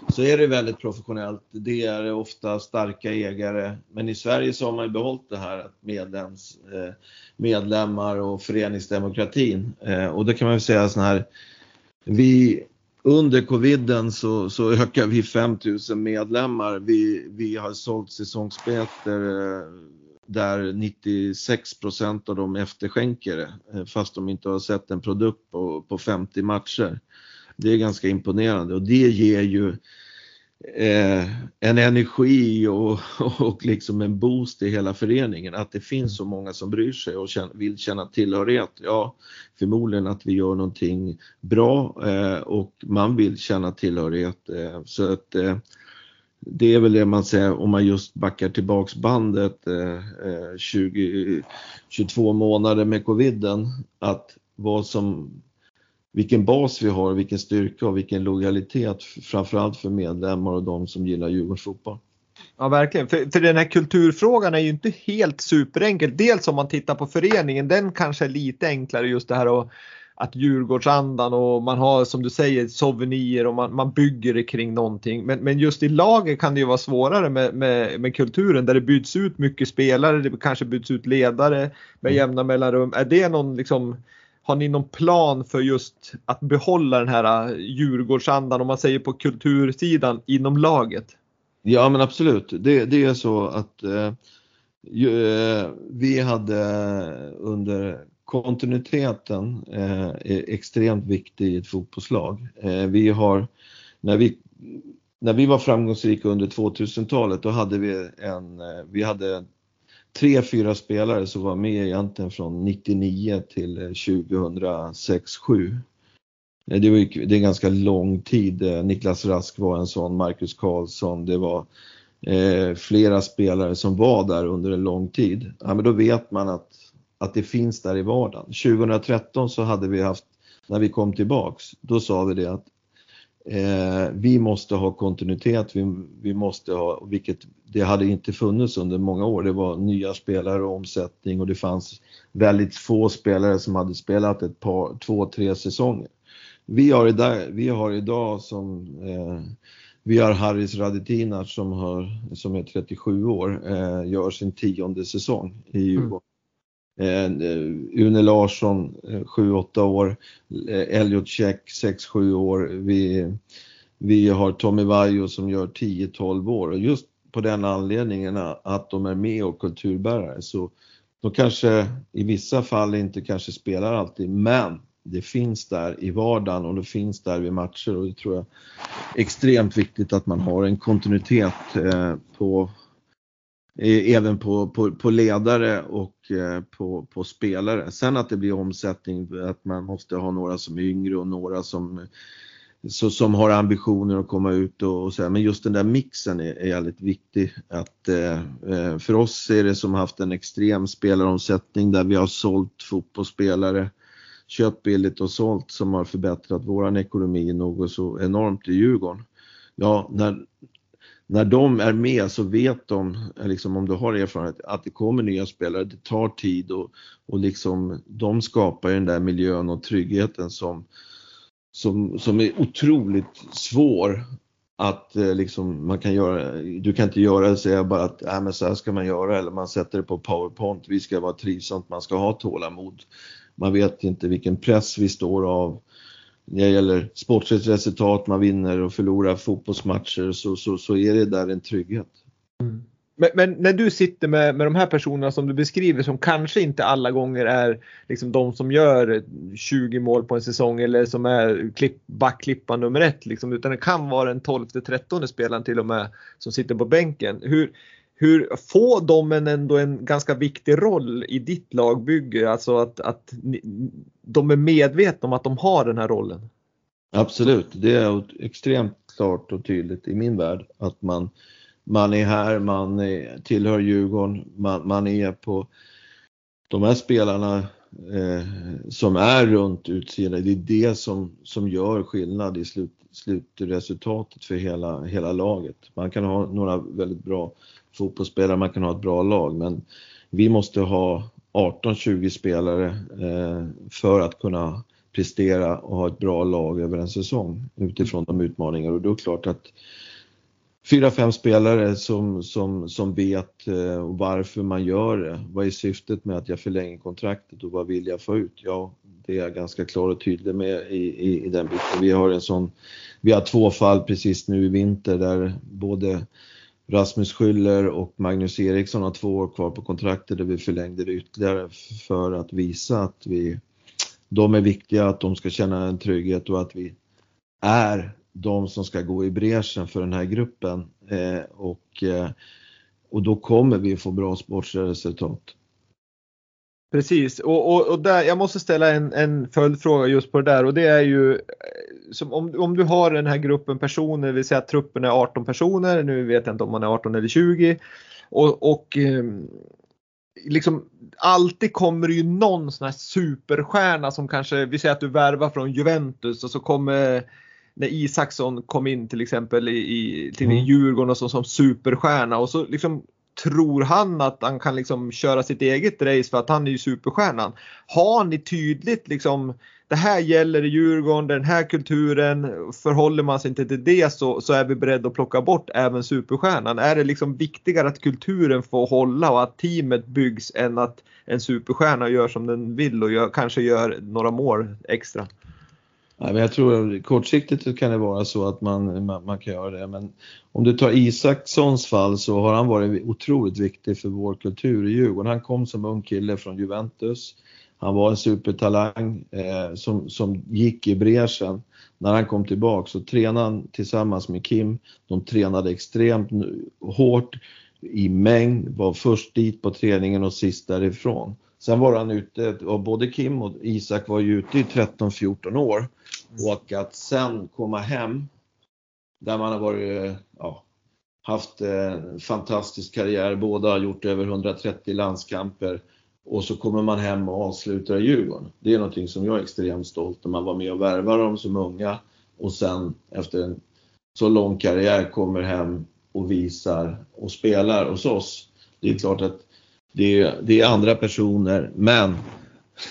så är det väldigt professionellt. Det är ofta starka ägare. Men i Sverige så har man ju behållit det här medlems, eh, medlemmar och föreningsdemokratin. Eh, och det kan man väl säga sådana här. Vi, under coviden så, så ökar vi 5000 medlemmar. Vi, vi har sålt säsongsbiljetter eh, där 96% av dem efterskänker det eh, fast de inte har sett en produkt på, på 50 matcher. Det är ganska imponerande och det ger ju eh, en energi och, och liksom en boost i hela föreningen att det finns så många som bryr sig och vill känna tillhörighet. Ja, förmodligen att vi gör någonting bra eh, och man vill känna tillhörighet. Eh, så att eh, det är väl det man säger om man just backar tillbaks bandet eh, eh 20, 22 månader med coviden att vad som vilken bas vi har, vilken styrka och vilken lojalitet framförallt för medlemmar och de som gillar Djurgårdens fotboll. Ja verkligen, för, för den här kulturfrågan är ju inte helt superenkel. Dels om man tittar på föreningen, den kanske är lite enklare just det här att att Djurgårdsandan och man har som du säger souvenirer och man, man bygger det kring någonting. Men, men just i laget kan det ju vara svårare med, med, med kulturen där det byts ut mycket spelare, det kanske byts ut ledare med mm. jämna mellanrum. Är det någon liksom har ni någon plan för just att behålla den här äh, Djurgårdsandan om man säger på kultursidan inom laget? Ja men absolut, det, det är så att eh, vi hade under kontinuiteten eh, är extremt viktig i ett fotbollslag. Eh, vi har, när vi, när vi var framgångsrika under 2000-talet då hade vi en, vi hade tre, fyra spelare som var med egentligen från 99 till eh, 2006, 7 eh, det, var, det är ganska lång tid. Eh, Niklas Rask var en sån, Marcus Karlsson, det var eh, flera spelare som var där under en lång tid. Ja, men då vet man att att det finns där i vardagen. 2013 så hade vi haft, när vi kom tillbaks, då sa vi det att eh, vi måste ha kontinuitet, vi, vi måste ha, vilket det hade inte funnits under många år. Det var nya spelare och omsättning och det fanns väldigt få spelare som hade spelat ett par, två, tre säsonger. Vi har idag, vi har idag som eh, vi har Haris Radetinac som, har, som är 37 år, eh, gör sin tionde säsong i Djurgården. Eh, eh, Une Larsson, eh, 7-8 år, eh, Elliot Check, 6-7 år. Vi, vi har Tommy Vaiho som gör 10-12 år. Och just på den anledningen att de är med och kulturbärare så de kanske i vissa fall inte kanske spelar alltid men det finns där i vardagen och det finns där vid matcher. Och det tror jag är extremt viktigt att man har en kontinuitet på Eh, även på, på, på ledare och eh, på, på, spelare. Sen att det blir omsättning, att man måste ha några som är yngre och några som, så, som har ambitioner att komma ut och, och så. Men just den där mixen är, är väldigt viktig. Att, eh, eh, för oss är det som haft en extrem spelaromsättning där vi har sålt fotbollsspelare köpt billigt och sålt som har förbättrat våran ekonomi något så enormt i Djurgården. Ja, när, när de är med så vet de, liksom om du har erfarenhet, att det kommer nya spelare, det tar tid och, och liksom de skapar den där miljön och tryggheten som, som, som är otroligt svår att eh, liksom man kan göra, du kan inte göra det säga bara att äh, men så här ska man göra eller man sätter det på powerpoint, vi ska vara trivsamt, man ska ha tålamod. Man vet inte vilken press vi står av. När det gäller sportsligt resultat, man vinner och förlorar fotbollsmatcher så, så, så är det där en trygghet. Mm. Men, men, när du sitter med, med de här personerna som du beskriver som kanske inte alla gånger är liksom de som gör 20 mål på en säsong eller som är klipp, backklippa nummer ett liksom, utan det kan vara den 12-13 spelaren till och med som sitter på bänken. Hur, hur får de en ändå en ganska viktig roll i ditt lagbygge? Alltså att, att de är medvetna om att de har den här rollen? Absolut, det är extremt klart och tydligt i min värld att man, man är här, man är, tillhör Djurgården, man, man är på de här spelarna eh, som är runt utsidan, det är det som, som gör skillnad i slut, slutresultatet för hela, hela laget. Man kan ha några väldigt bra fotbollsspelare, man kan ha ett bra lag men vi måste ha 18-20 spelare eh, för att kunna prestera och ha ett bra lag över en säsong utifrån de utmaningar och då är det klart att fyra, fem spelare som, som, som vet eh, varför man gör det. Vad är syftet med att jag förlänger kontraktet och vad vill jag få ut? Ja, det är jag ganska klar och tydlig med i, i, i den biten. Vi har en sån, vi har två fall precis nu i vinter där både Rasmus Schüller och Magnus Eriksson har två år kvar på kontraktet där vi förlängde det ytterligare för att visa att vi, de är viktiga, att de ska känna en trygghet och att vi är de som ska gå i bräschen för den här gruppen. Eh, och, eh, och då kommer vi få bra sportsliga resultat. Precis. Och, och, och där, jag måste ställa en, en följdfråga just på det där. Och det är ju som om, om du har den här gruppen personer, vi säger att truppen är 18 personer, nu vet jag inte om man är 18 eller 20 och, och ehm, liksom alltid kommer det ju någon sån här superstjärna som kanske, vi säger att du värvar från Juventus och så kommer när Isaksson kom in till exempel i, i till mm. Djurgården och så, som superstjärna. Och så liksom tror han att han kan liksom köra sitt eget race för att han är ju superstjärnan. Har ni tydligt liksom det här gäller i Djurgården, den här kulturen, förhåller man sig inte till det så, så är vi beredda att plocka bort även superstjärnan. Är det liksom viktigare att kulturen får hålla och att teamet byggs än att en superstjärna gör som den vill och gör, kanske gör några mål extra? Nej, men jag tror kortsiktigt kan det vara så att man, man, man, kan göra det. Men om du tar Isakssons fall så har han varit otroligt viktig för vår kultur i Djurgården. Han kom som ung kille från Juventus. Han var en supertalang eh, som, som gick i bräschen. När han kom tillbaka så tränade han tillsammans med Kim. De tränade extremt hårt i mängd, var först dit på träningen och sist därifrån. Sen var han ute, och både Kim och Isak var ju ute i 13-14 år. Och att sen komma hem där man har varit, ja, haft en fantastisk karriär, båda har gjort över 130 landskamper och så kommer man hem och avslutar i Djurgården. Det är någonting som jag är extremt stolt när man var med och värvade dem som unga och sen efter en så lång karriär kommer hem och visar och spelar hos oss. Det är klart att det är, det är andra personer men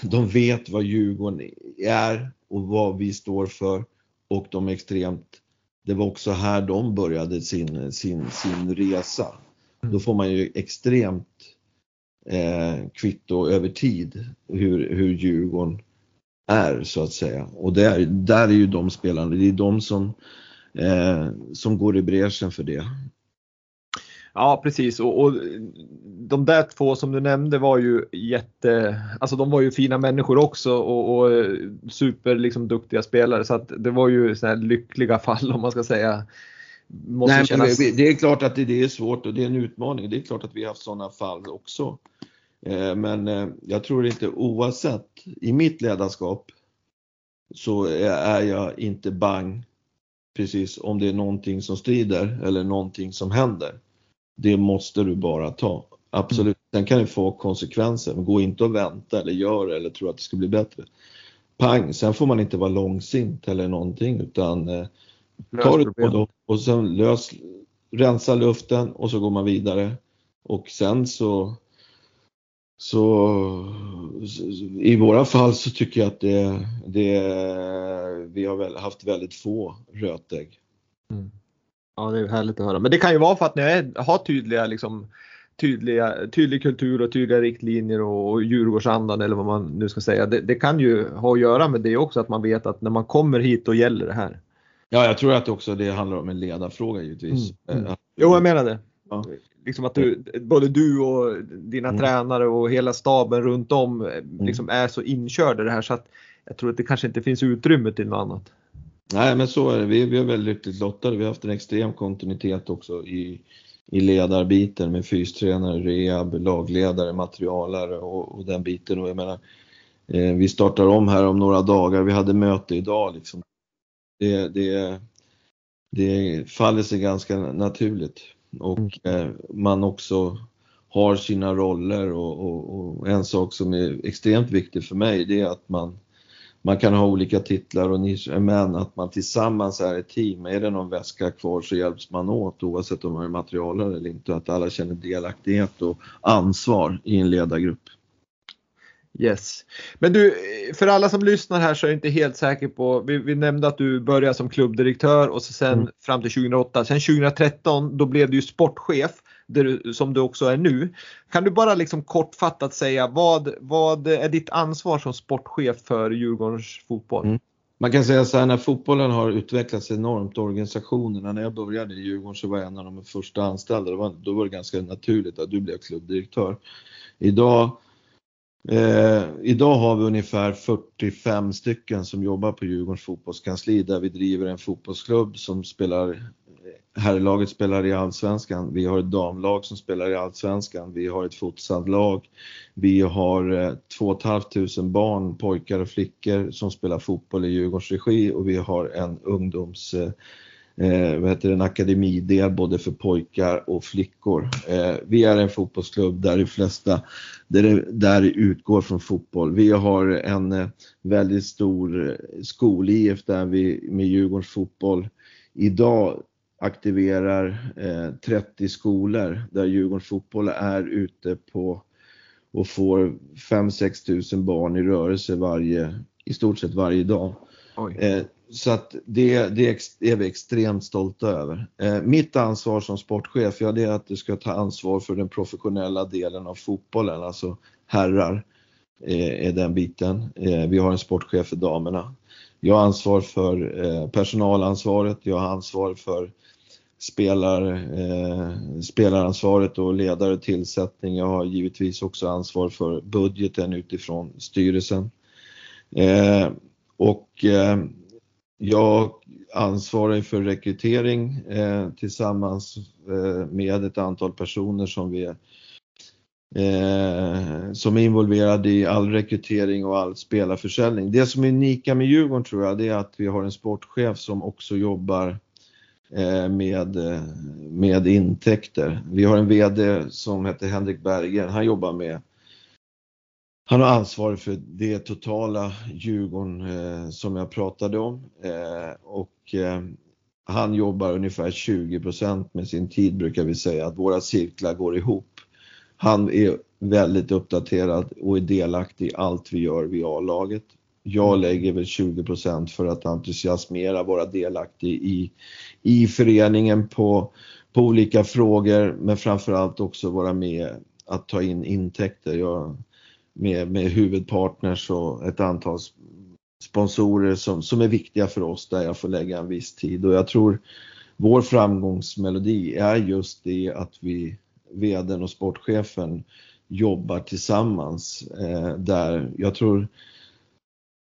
de vet vad Djurgården är och vad vi står för och de extremt det var också här de började sin, sin, sin resa. Mm. Då får man ju extremt eh, kvitto över tid hur, hur Djurgården är så att säga. Och där, där är ju de spelarna, det är de som, eh, som går i bräschen för det. Ja precis och, och, de där två som du nämnde var ju jätte, alltså de var ju fina människor också och, och super liksom duktiga spelare så att det var ju sådana här lyckliga [LAUGHS] fall om man ska säga. Måste Nej, kännas... Det är klart att det är svårt och det är en utmaning. Det är klart att vi har haft sådana fall också. Eh, men eh, jag tror inte oavsett, i mitt ledarskap så är jag inte bang precis om det är någonting som strider eller någonting som händer. Det måste du bara ta. Absolut. Mm. Sen kan det få konsekvenser, men gå inte och vänta eller gör eller tro att det ska bli bättre. Pang, sen får man inte vara långsint eller någonting utan eh, ta det då och sen lös, rensa luften och så går man vidare. Och sen så så i våra fall så tycker jag att det, det vi har väl haft väldigt få rötägg. Mm. Ja, det är härligt att höra. Men det kan ju vara för att ni är, har tydliga, liksom, tydliga, tydlig kultur och tydliga riktlinjer och, och Djurgårdsandan eller vad man nu ska säga. Det, det, kan ju ha att göra med det också, att man vet att när man kommer hit då gäller det här. Ja, jag tror att också det handlar om en ledarfråga givetvis. Mm. Mm. Jo, jag menar det. Ja. Liksom att du, både du och dina mm. tränare och hela staben runt om eh, mm. liksom är så inkörda i det här så att jag tror att det kanske inte finns utrymme till något annat. Nej men så är det. Vi, vi är väldigt lyckligt lottade. Vi har haft en extrem kontinuitet också i, i ledarbiten med fystränare, rehab, lagledare, materialare och, och den biten. Och jag menar, eh, vi startar om här om några dagar. Vi hade möte idag liksom. Det, det, det faller sig ganska naturligt och mm. eh, man också har sina roller och, och, och, en sak som är extremt viktig för mig det är att man man kan ha olika titlar och nischer, men att man tillsammans är ett team. Är det någon väska kvar så hjälps man åt oavsett om man är materialare eller inte. Att alla känner delaktighet och ansvar i en ledargrupp. Yes. Men du, för alla som lyssnar här så är jag inte helt säker på, vi, vi nämnde att du började som klubbdirektör och så sen mm. fram till 2008. Sen 2013 då blev du sportchef du, som du också är nu. Kan du bara liksom kortfattat säga vad, vad är ditt ansvar som sportchef för Djurgårdens fotboll? Mm. Man kan säga så här när fotbollen har utvecklats enormt, organisationerna, när jag började i Djurgården så var jag en av de första anställda, var, då var det ganska naturligt att du blev klubbdirektör. Idag Eh, idag har vi ungefär 45 stycken som jobbar på Djurgårdens fotbollskansli där vi driver en fotbollsklubb som spelar herrlaget spelar i Allsvenskan, vi har ett damlag som spelar i Allsvenskan, vi har ett futsallag, vi har eh, 2 500 barn, pojkar och flickor som spelar fotboll i Djurgårdens regi. Och vi har en ungdoms eh, eh, vad heter det, en akademidel både för pojkar och flickor. Eh, vi är en fotbollsklubb där de flesta där det, där det utgår från fotboll. Vi har en eh, väldigt stor eh, skol-IF där vi med Djurgårdens fotboll. Idag aktiverar eh, 30 skolor där Djurgårdens fotboll är ute på och får 5-6 tusen barn i rörelse varje, i stort sett varje dag. Eh, så att det, det, är vi extremt stolta över. Eh, mitt ansvar som sportchef, ja det är att du ska ta ansvar för den professionella delen av fotbollen, alltså herrar eh, är den biten. Eh, vi har en sportchef för damerna. Jag har ansvar för eh, personalansvaret, jag har ansvar för spelar, eh, spelaransvaret och ledare och tillsättning. Jag har givetvis också ansvar för budgeten utifrån styrelsen. Eh, och eh, jag ansvarar för rekrytering eh, tillsammans eh, med ett antal personer som vi eh, som är involverade i all rekrytering och all spelarförsäljning. Det som är unika med Djurgården tror jag, det är att vi har en sportchef som också jobbar eh, med, med intäkter. Vi har en VD som heter Henrik Bergen, han jobbar med han har ansvar för det totala Djurgården eh, som jag pratade om eh, och eh, han jobbar ungefär 20% med sin tid brukar vi säga, att våra cirklar går ihop. Han är väldigt uppdaterad och är delaktig i allt vi gör vid A-laget. Jag lägger väl 20% för att entusiasmera, vara delaktig i, i föreningen på, på olika frågor men framförallt också vara med att ta in intäkter. Jag, med, med huvudpartners och ett antal sponsorer som, som är viktiga för oss där jag får lägga en viss tid och jag tror vår framgångsmelodi är just det att vi, vdn och sportchefen jobbar tillsammans eh, där jag tror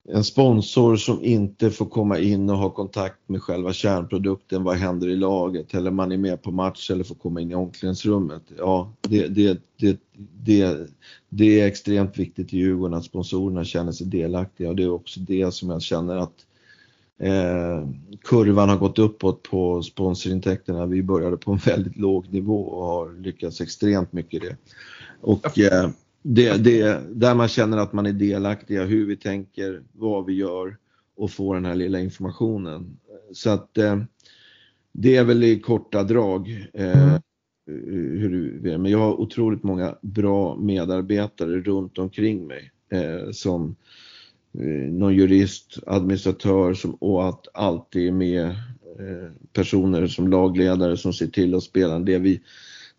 en sponsor som inte får komma in och ha kontakt med själva kärnprodukten, vad händer i laget eller man är med på match eller får komma in i omklädningsrummet. Ja, det, det, det, det, det är extremt viktigt i Djurgården att sponsorerna känner sig delaktiga och det är också det som jag känner att eh, kurvan har gått uppåt på sponsorintäkterna. Vi började på en väldigt låg nivå och har lyckats extremt mycket i det. Och eh, det, det, där man känner att man är delaktiga, hur vi tänker, vad vi gör och får den här lilla informationen. Så att eh, det är väl i korta drag. Eh, hur vi är. Men jag har otroligt många bra medarbetare runt omkring mig eh, som Eh, någon jurist, administratör som, och att alltid är med eh, personer som lagledare som ser till att spela det vi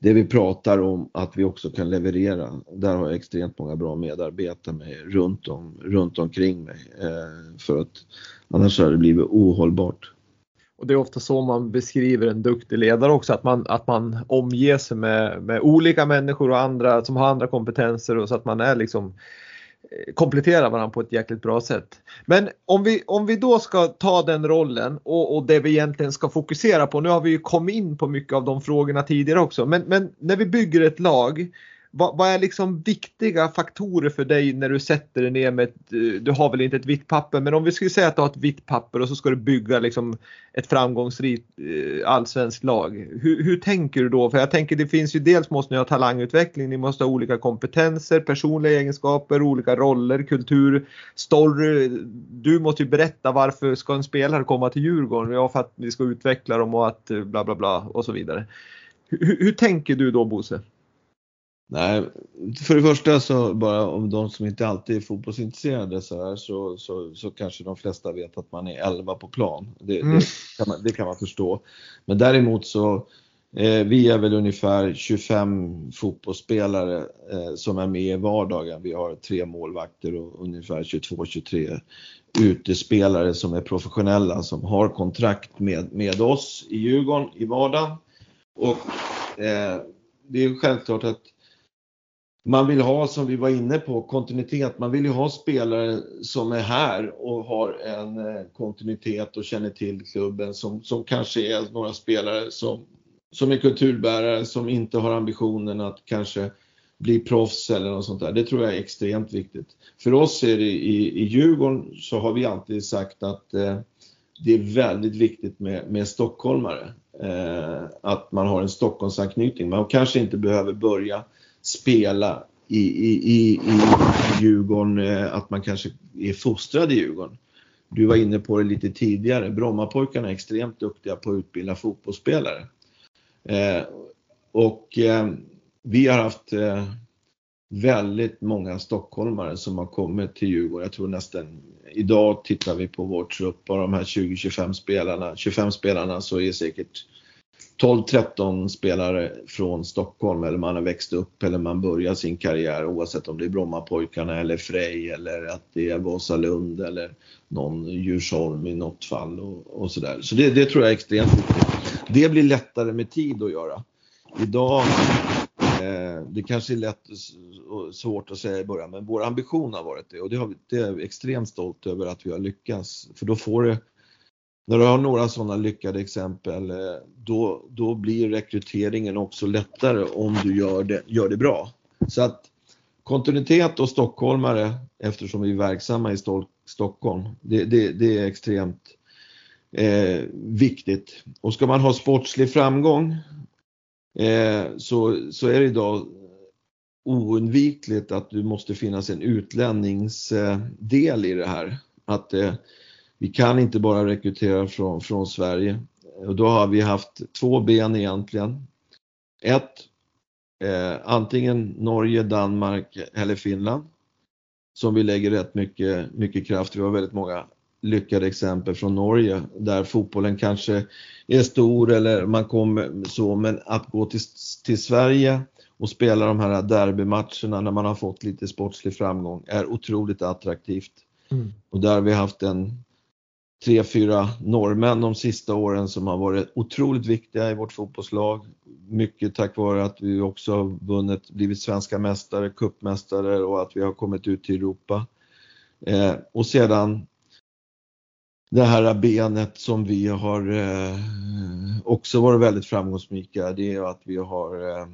det vi pratar om att vi också kan leverera. Där har jag extremt många bra medarbetare med runt, om, runt omkring mig. Eh, för att annars hade det blivit ohållbart. Och det är ofta så man beskriver en duktig ledare också, att man, att man omger sig med, med olika människor och andra som har andra kompetenser och så att man är liksom Eh, kompletterar varandra på ett jäkligt bra sätt. Men om vi, om vi då ska ta den rollen och, och det vi egentligen ska fokusera på. Nu har vi ju kommit in på mycket av de frågorna tidigare också. Men, men när vi bygger ett lag vad, vad, är liksom viktiga faktorer för dig när du sätter dig ner med ett, eh, du har väl inte ett vitt papper, men om vi skulle säga att du har ett vitt papper och så ska du bygga liksom ett framgångsrikt eh, allsvenskt lag. Hur, hur, tänker du då? För jag tänker det finns ju dels måste ni ha talangutveckling, ni måste ha olika kompetenser, personliga egenskaper, olika roller, kultur, story. Du måste ju berätta varför ska en spelare komma till Djurgården? Ja, för att vi ska utveckla dem och att eh, bla bla bla och så vidare. Hur, hur tänker du då Bosse? Nej, för det första så bara om de som inte alltid är fotbollsintresserade så här så, så, så kanske de flesta vet att man är 11 på plan. Det, mm. det, kan, man, det kan man förstå. Men däremot så eh, vi är väl ungefär 25 fotbollsspelare eh, som är med i vardagen. Vi har tre målvakter och ungefär 22-23 utespelare som är professionella som har kontrakt med, med oss i Djurgården i vardagen. Och eh, det är självklart att man vill ha, som vi var inne på, kontinuitet. Man vill ju ha spelare som är här och har en eh, kontinuitet och känner till klubben som, som kanske är några spelare som, som är kulturbärare, som inte har ambitionen att kanske bli proffs eller något sånt där. Det tror jag är extremt viktigt. För oss är det i, i Djurgården så har vi alltid sagt att eh, det är väldigt viktigt med, med stockholmare. Eh, att man har en Stockholmsanknytning. Man kanske inte behöver börja spela i, i, i, i Djurgården, eh, att man kanske är fostrad i Djurgården. Du var inne på det lite tidigare, Brommapojkarna är extremt duktiga på att utbilda fotbollsspelare. Eh, och eh, vi har haft eh, väldigt många stockholmare som har kommit till Djurgården. Jag tror nästan, idag tittar vi på vår trupp, av de här 20-25 spelarna, 25 spelarna så är säkert 12-13 spelare från Stockholm eller man har växt upp eller man börjar sin karriär oavsett om det är Brommapojkarna eller Frej eller att det är Vasalund eller någon Djursholm i något fall och, och sådär. Så det, det, tror jag är extremt viktigt. Det blir lättare med tid att göra. Idag, eh, det kanske är lätt och svårt att säga i början, men vår ambition har varit det och det, har, det är jag extremt stolt över att vi har lyckats. För då får det när du har några sådana lyckade exempel, eh, då, då blir rekryteringen också lättare om du gör det, gör det bra. Så att kontinuitet och stockholmare, eftersom vi är verksamma i Stockholm, det, det, det är extremt eh, viktigt. Och ska man ha sportslig framgång eh, så, så är det idag oundvikligt att du måste finnas en utlänningsdel i det här. Att eh, vi kan inte bara rekrytera från, från Sverige. Och då har vi haft två ben egentligen. Ett, eh, antingen Norge, Danmark eller Finland som vi lägger rätt mycket, mycket kraft. Vi har väldigt många lyckade exempel från Norge där fotbollen kanske är stor eller man kommer så, men att gå till, till Sverige och spela de här derbymatcherna när man har fått lite sportslig framgång är otroligt attraktivt. Mm. Och där har vi haft en tre, fyra norrmän de sista åren som har varit otroligt viktiga i vårt fotbollslag. Mycket tack vare att vi också har vunnit, blivit svenska mästare, kuppmästare och att vi har kommit ut till Europa. Eh, och sedan det här benet som vi har eh, också varit väldigt framgångsrika, det är att vi har eh,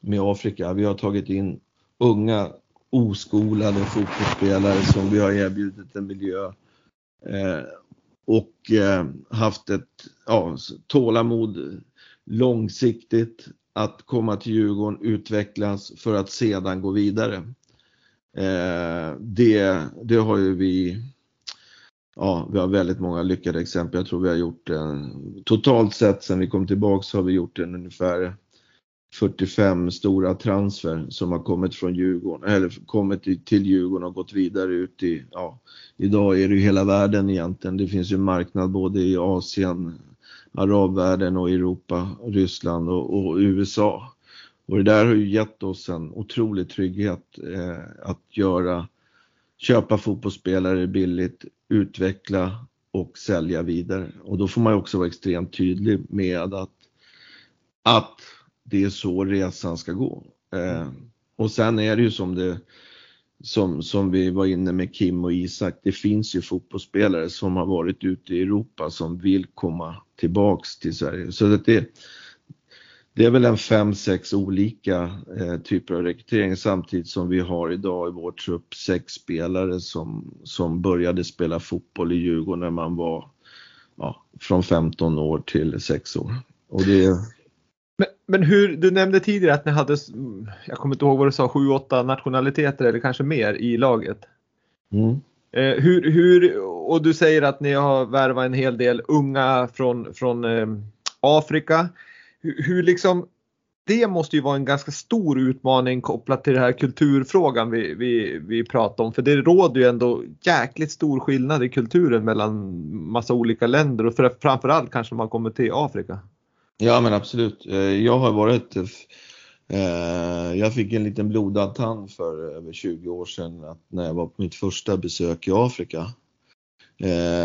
med Afrika, vi har tagit in unga oskolade fotbollsspelare som vi har erbjudit en miljö eh, och eh, haft ett ja, tålamod långsiktigt att komma till Djurgården, utvecklas för att sedan gå vidare. Eh, det, det har ju vi Ja, vi har väldigt många lyckade exempel. Jag tror vi har gjort en, totalt sett sen vi kom tillbaks har vi gjort en ungefär 45 stora transfer som har kommit från Djurgården, eller kommit till Djurgården och gått vidare ut i, ja, idag är det ju hela världen egentligen. Det finns ju marknad både i Asien, arabvärlden och Europa, Ryssland och, och USA. Och det där har ju gett oss en otrolig trygghet eh, att göra, köpa fotbollsspelare billigt, utveckla och sälja vidare. Och då får man ju också vara extremt tydlig med att, att det är så resan ska gå. Eh, och sen är det ju som det som, som vi var inne med Kim och Isak, det finns ju fotbollsspelare som har varit ute i Europa som vill komma tillbaks till Sverige. Så det, det är väl en fem, sex olika eh, typer av rekrytering samtidigt som vi har idag i vår trupp sex spelare som, som började spela fotboll i Djurgården när man var ja, från 15 år till 6 år. Och det, men, men hur, du nämnde tidigare att ni hade, jag kommer inte ihåg vad du sa, 7-8 nationaliteter eller kanske mer i laget. Mm. Eh, hur, hur, och du säger att ni har värvat en hel del unga från, från eh, Afrika. Hur, hur liksom, det måste ju vara en ganska stor utmaning kopplat till den här kulturfrågan vi, vi, vi pratar om. För det råder ju ändå jäkligt stor skillnad i kulturen mellan massa olika länder och för, framförallt kanske när man kommer till Afrika. Ja men absolut. Eh, jag har varit eh, eh, jag fick en liten blodad tand för över 20 år sedan när jag var på mitt första besök i Afrika.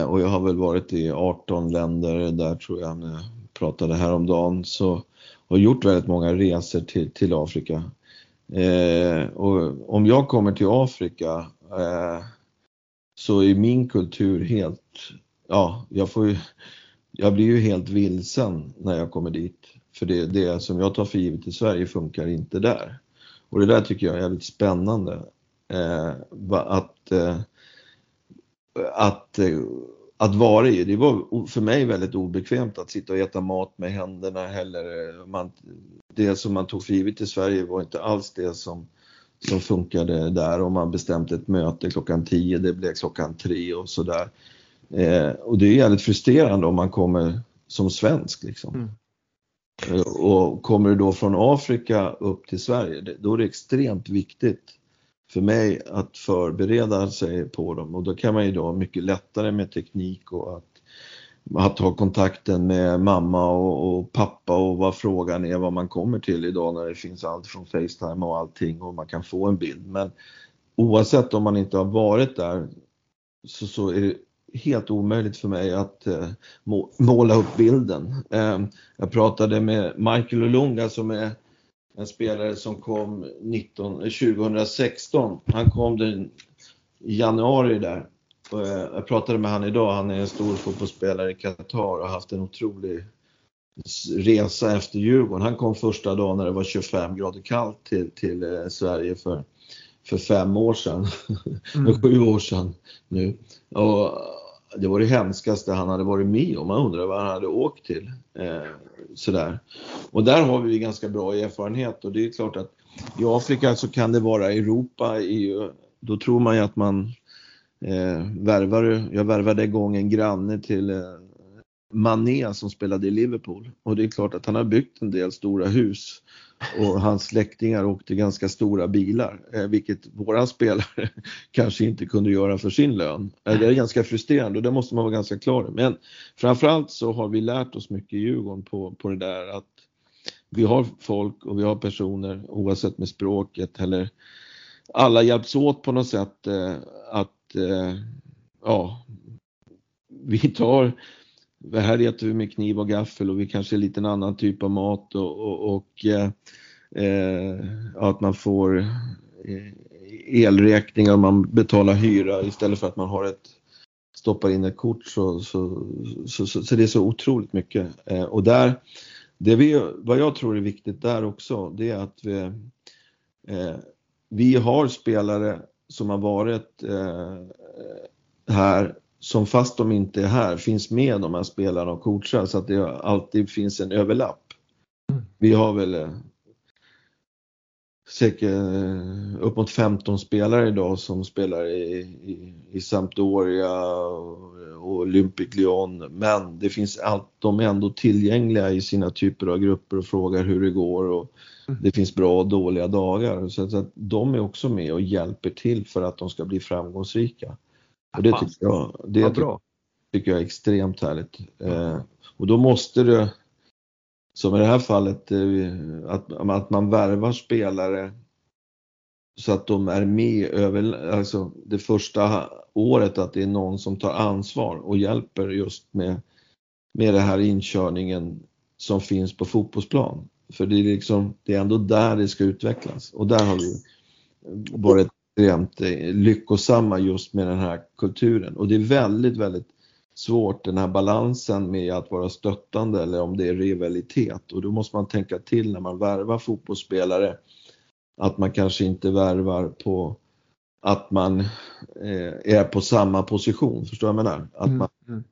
Och jag har väl varit i 18 länder där tror jag, när jag pratade häromdagen, så och gjort väldigt många resor till, till Afrika. och om jag kommer till Afrika så är min kultur helt, ja, jag får ju jag blir ju helt vilsen när jag kommer dit. För det, det som jag tar för givet i Sverige funkar inte där. Och det där tycker jag är jävligt spännande. Eh, att, eh, att, eh, att vara i. Det var för mig väldigt obekvämt att sitta och äta mat med händerna heller. Man, det som man tog för givet i Sverige var inte alls det som, som funkade där. Om man bestämt ett möte klockan 10, det blev klockan 3 och sådär. Eh, och det är jävligt frustrerande om man kommer som svensk liksom. Mm. Eh, och kommer du då från Afrika upp till Sverige, då är det extremt viktigt för mig att förbereda sig på dem och då kan man ju då mycket lättare med teknik och att, att ha kontakten med mamma och, och, pappa och vad frågan är, vad man kommer till idag när det finns allt från Facetime och allting och man kan få en bild. Men oavsett om man inte har varit där så, så är det helt omöjligt för mig att eh, måla upp bilden. Eh, jag pratade med Michael Olunga som är en spelare som kom 19, 2016. Eh, han kom den, i januari där. Och, eh, jag pratade med han idag, han är en stor fotbollsspelare i Qatar och har haft en otrolig resa efter Djurgården. Han kom första dagen när det var 25 grader kallt till, till eh, Sverige för, för fem år sedan, [LAUGHS] mm. sju år sedan nu. Och det var det hemskaste han hade varit med om. Man undrar vad han hade åkt till. Eh, sådär. Och där har vi ganska bra erfarenhet och det är klart att i Afrika så kan det vara Europa, EU, då tror man ju att man eh, värvar, jag värvade igång en granne till eh, Mané som spelade i Liverpool och det är klart att han har byggt en del stora hus och hans släktingar åkte ganska stora bilar, eh, vilket våran spelare [LAUGHS] kanske inte kunde göra för sin lön. Eh, det är ganska frustrerande och det måste man vara ganska klar över. Men framförallt så har vi lärt oss mycket i Djurgården på, på det där att vi har folk och vi har personer oavsett med språket eller alla hjälps åt på något sätt eh, att ja, vi tar här äter vi med kniv och gaffel och vi kanske är lite en annan typ av mat och, och, och eh, eh att man får eh, elräkningar och man betalar hyra istället för att man har ett stoppar in ett kort så, så, så, så, så det är så otroligt mycket. Eh, och där, det vi, vad jag tror är viktigt där också, det är att vi, eh, vi har spelare som har varit eh, här som fast de inte är här finns med de här spelarna och coachar så att det alltid finns en överlapp. Mm. Vi har väl eh, säkert upp mot 15 spelare idag som spelar i, i, i Sampdoria och Olympic Lyon men det finns allt, de är ändå tillgängliga i sina typer av grupper och frågar hur det går och mm. det finns bra och dåliga dagar. Så att de är också med och hjälper till för att de ska bli framgångsrika. Och det tycker jag, det ja, bra. tycker jag är extremt härligt. Eh, och då måste det, som i det här fallet, eh, att, att man värvar spelare så att de är med över, alltså det första året att det är någon som tar ansvar och hjälper just med, med den här inkörningen som finns på fotbollsplan. För det är liksom, det är ändå där det ska utvecklas och där har vi varit extremt eh, lyckosamma just med den här kulturen. Och det är väldigt, väldigt svårt den här balansen med att vara stöttande eller om det är rivalitet. Och då måste man tänka till när man värvar fotbollsspelare att man kanske inte värvar på att man eh, är på samma position, förstår du vad jag menar? Att mm, man, mm.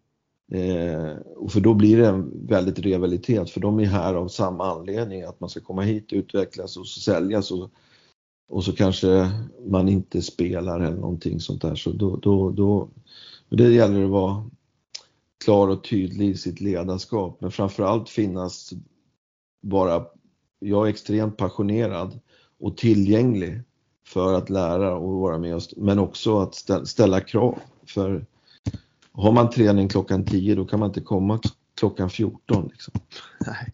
Eh, och för då blir det en väldigt rivalitet för de är här av samma anledning att man ska komma hit, utvecklas och säljas och och så kanske man inte spelar eller någonting sånt där. Så då, då, då det gäller att vara klar och tydlig i sitt ledarskap men framförallt finnas bara, jag är extremt passionerad och tillgänglig för att lära och vara med oss, men också att ställa krav. För har man träning klockan 10 då kan man inte komma klockan 14. Liksom. Nej.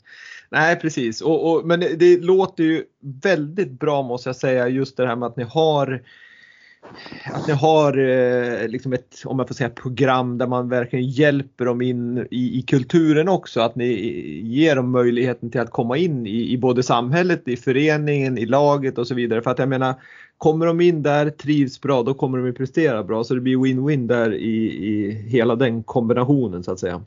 Nej precis, och, och, men det, det, låter ju väldigt bra måste jag säga just det här med att ni har att ni har eh, liksom ett, om jag får säga program där man verkligen hjälper dem in i, i kulturen också. Att ni ger dem möjligheten till att komma in i, i både samhället, i föreningen, i laget och så vidare. För att jag menar, kommer de in där, trivs bra, då kommer de ju prestera bra. Så det blir win-win där i, i hela den kombinationen så att säga.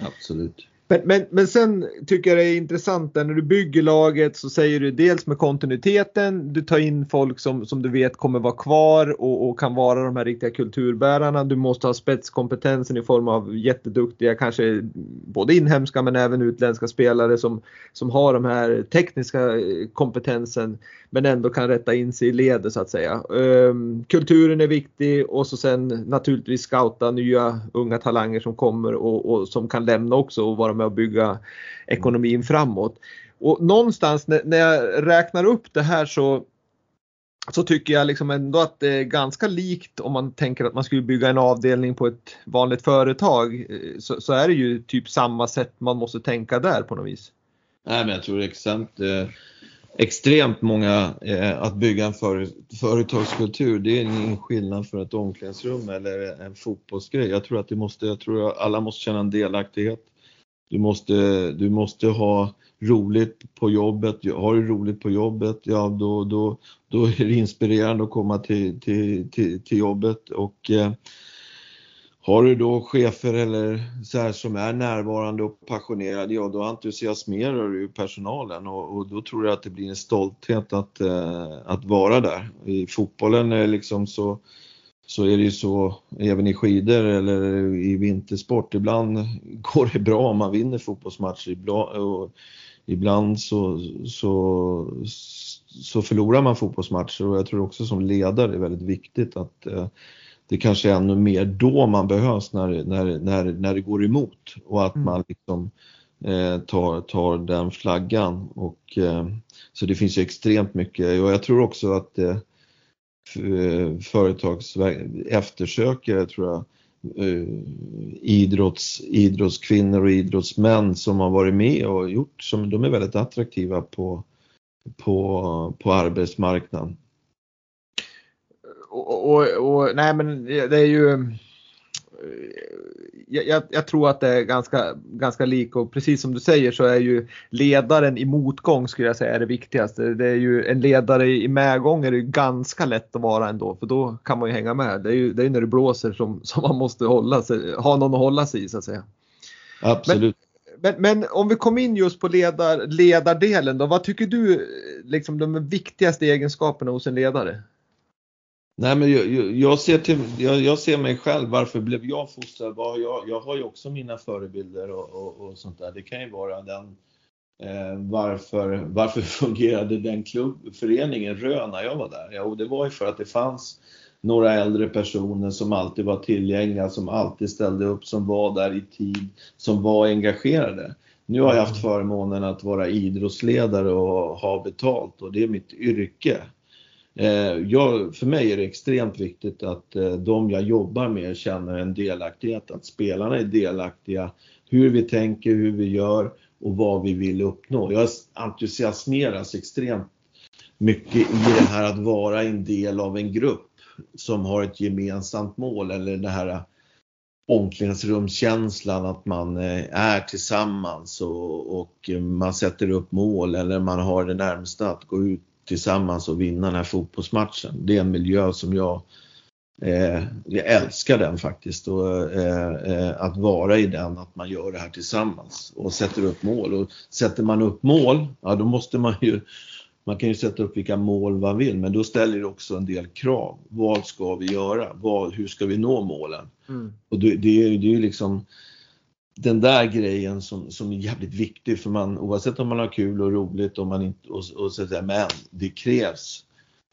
Absolut. Men, men, men sen tycker jag det är intressant när du bygger laget så säger du dels med kontinuiteten, du tar in folk som, som du vet kommer vara kvar och, och kan vara de här riktiga kulturbärarna. Du måste ha spetskompetensen i form av jätteduktiga, kanske både inhemska men även utländska spelare som, som har de här tekniska eh, kompetensen men ändå kan rätta in sig i ledet så att säga. Ehm, kulturen är viktig och så sen naturligtvis scouta nya unga talanger som kommer och, och som kan lämna också och vara med och bygga ekonomin framåt. Och någonstans när, när jag räknar upp det här så så tycker jag liksom ändå att det är ganska likt om man tänker att man skulle bygga en avdelning på ett vanligt företag. Eh, så, så är det ju typ samma sätt man måste tänka där på något vis. Nej, men jag tror det är extremt, Eh, extremt många eh, att bygga en för, företagskultur. Det är ingen skillnad för ett omklädningsrum eller en fotbollsgrej. Jag tror att det måste, jag tror att alla måste känna en delaktighet. Du måste, du måste ha roligt på jobbet. Har du roligt på jobbet, ja då, då, då är det inspirerande att komma till, till, till, till jobbet och eh, har du då chefer eller så här som är närvarande och passionerade, ja då entusiasmerar du personalen och, och, då tror jag att det blir en stolthet att, eh, att vara där. I fotbollen är liksom så, så är det ju så, även i skidor eller i vintersport, ibland [LAUGHS] går det bra om man vinner fotbollsmatcher, ibland, så, så, så förlorar man fotbollsmatcher och jag tror också som ledare är väldigt viktigt att eh, det kanske är ännu mer då man behövs när, när, när, när det går emot och att mm. man liksom eh, tar, tar den flaggan. Och, eh, så det finns ju extremt mycket och jag tror också att eh, Eh, företags eftersökare tror jag, eh, idrotts, idrottskvinnor och idrottsmän som har varit med och gjort, som de är väldigt attraktiva på, på, på arbetsmarknaden. Och, och, och, nej men det är ju jag, jag, tror att det är ganska, ganska lik och precis som du säger så är ju ledaren i motgång skulle jag säga är det viktigaste. Det är ju en ledare i medgång är det ganska lätt att vara ändå för då kan man ju hänga med. Det är ju det är när det blåser som, [LAUGHS] som man måste hålla sig, ha någon att hålla sig i så att säga. Absolut. Men, men, men om vi kommer in just på ledar, ledardelen då, vad tycker du liksom de viktigaste egenskaperna hos en ledare? Nej, men jag, jag ser till, jag, jag, ser mig själv, varför blev jag fostrad? Jag, jag har ju också mina förebilder och, och, och sånt där. Det kan ju vara den, eh, varför, varför [LAUGHS] fungerade den klubbföreningen Rö när jag var där? Jo, det var ju för att det fanns några äldre personer som alltid var tillgängliga, som alltid ställde upp, som var där i tid, som var engagerade. Nu har jag haft förmånen att vara idrottsledare och ha betalt och det är mitt yrke. Eh, jag, för mig är det extremt viktigt att eh, de jag jobbar med känner en delaktighet, att spelarna är delaktiga, hur vi tänker, hur vi gör och vad vi vill uppnå. Jag entusiasmeras extremt mycket i det här att vara en del av en grupp som har ett gemensamt mål eller det här omklädningsrumskänslan att man eh, är tillsammans och, och man sätter upp mål eller man har det närmsta att gå ut tillsammans och vinna den här fotbollsmatchen. Det är en miljö som jag, eh, jag älskar den faktiskt. Och, eh, eh, att vara i den, att man gör det här tillsammans och sätter upp mål. Och sätter man upp mål, ja då måste man ju man kan ju sätta upp vilka mål man vill men då ställer det också en del krav. Vad ska vi göra? Vad, hur ska vi nå målen? Mm. Och det, det, är ju liksom den där grejen som, som är jävligt viktig för man oavsett om man har kul och roligt och man inte, och, och så där, men det krävs.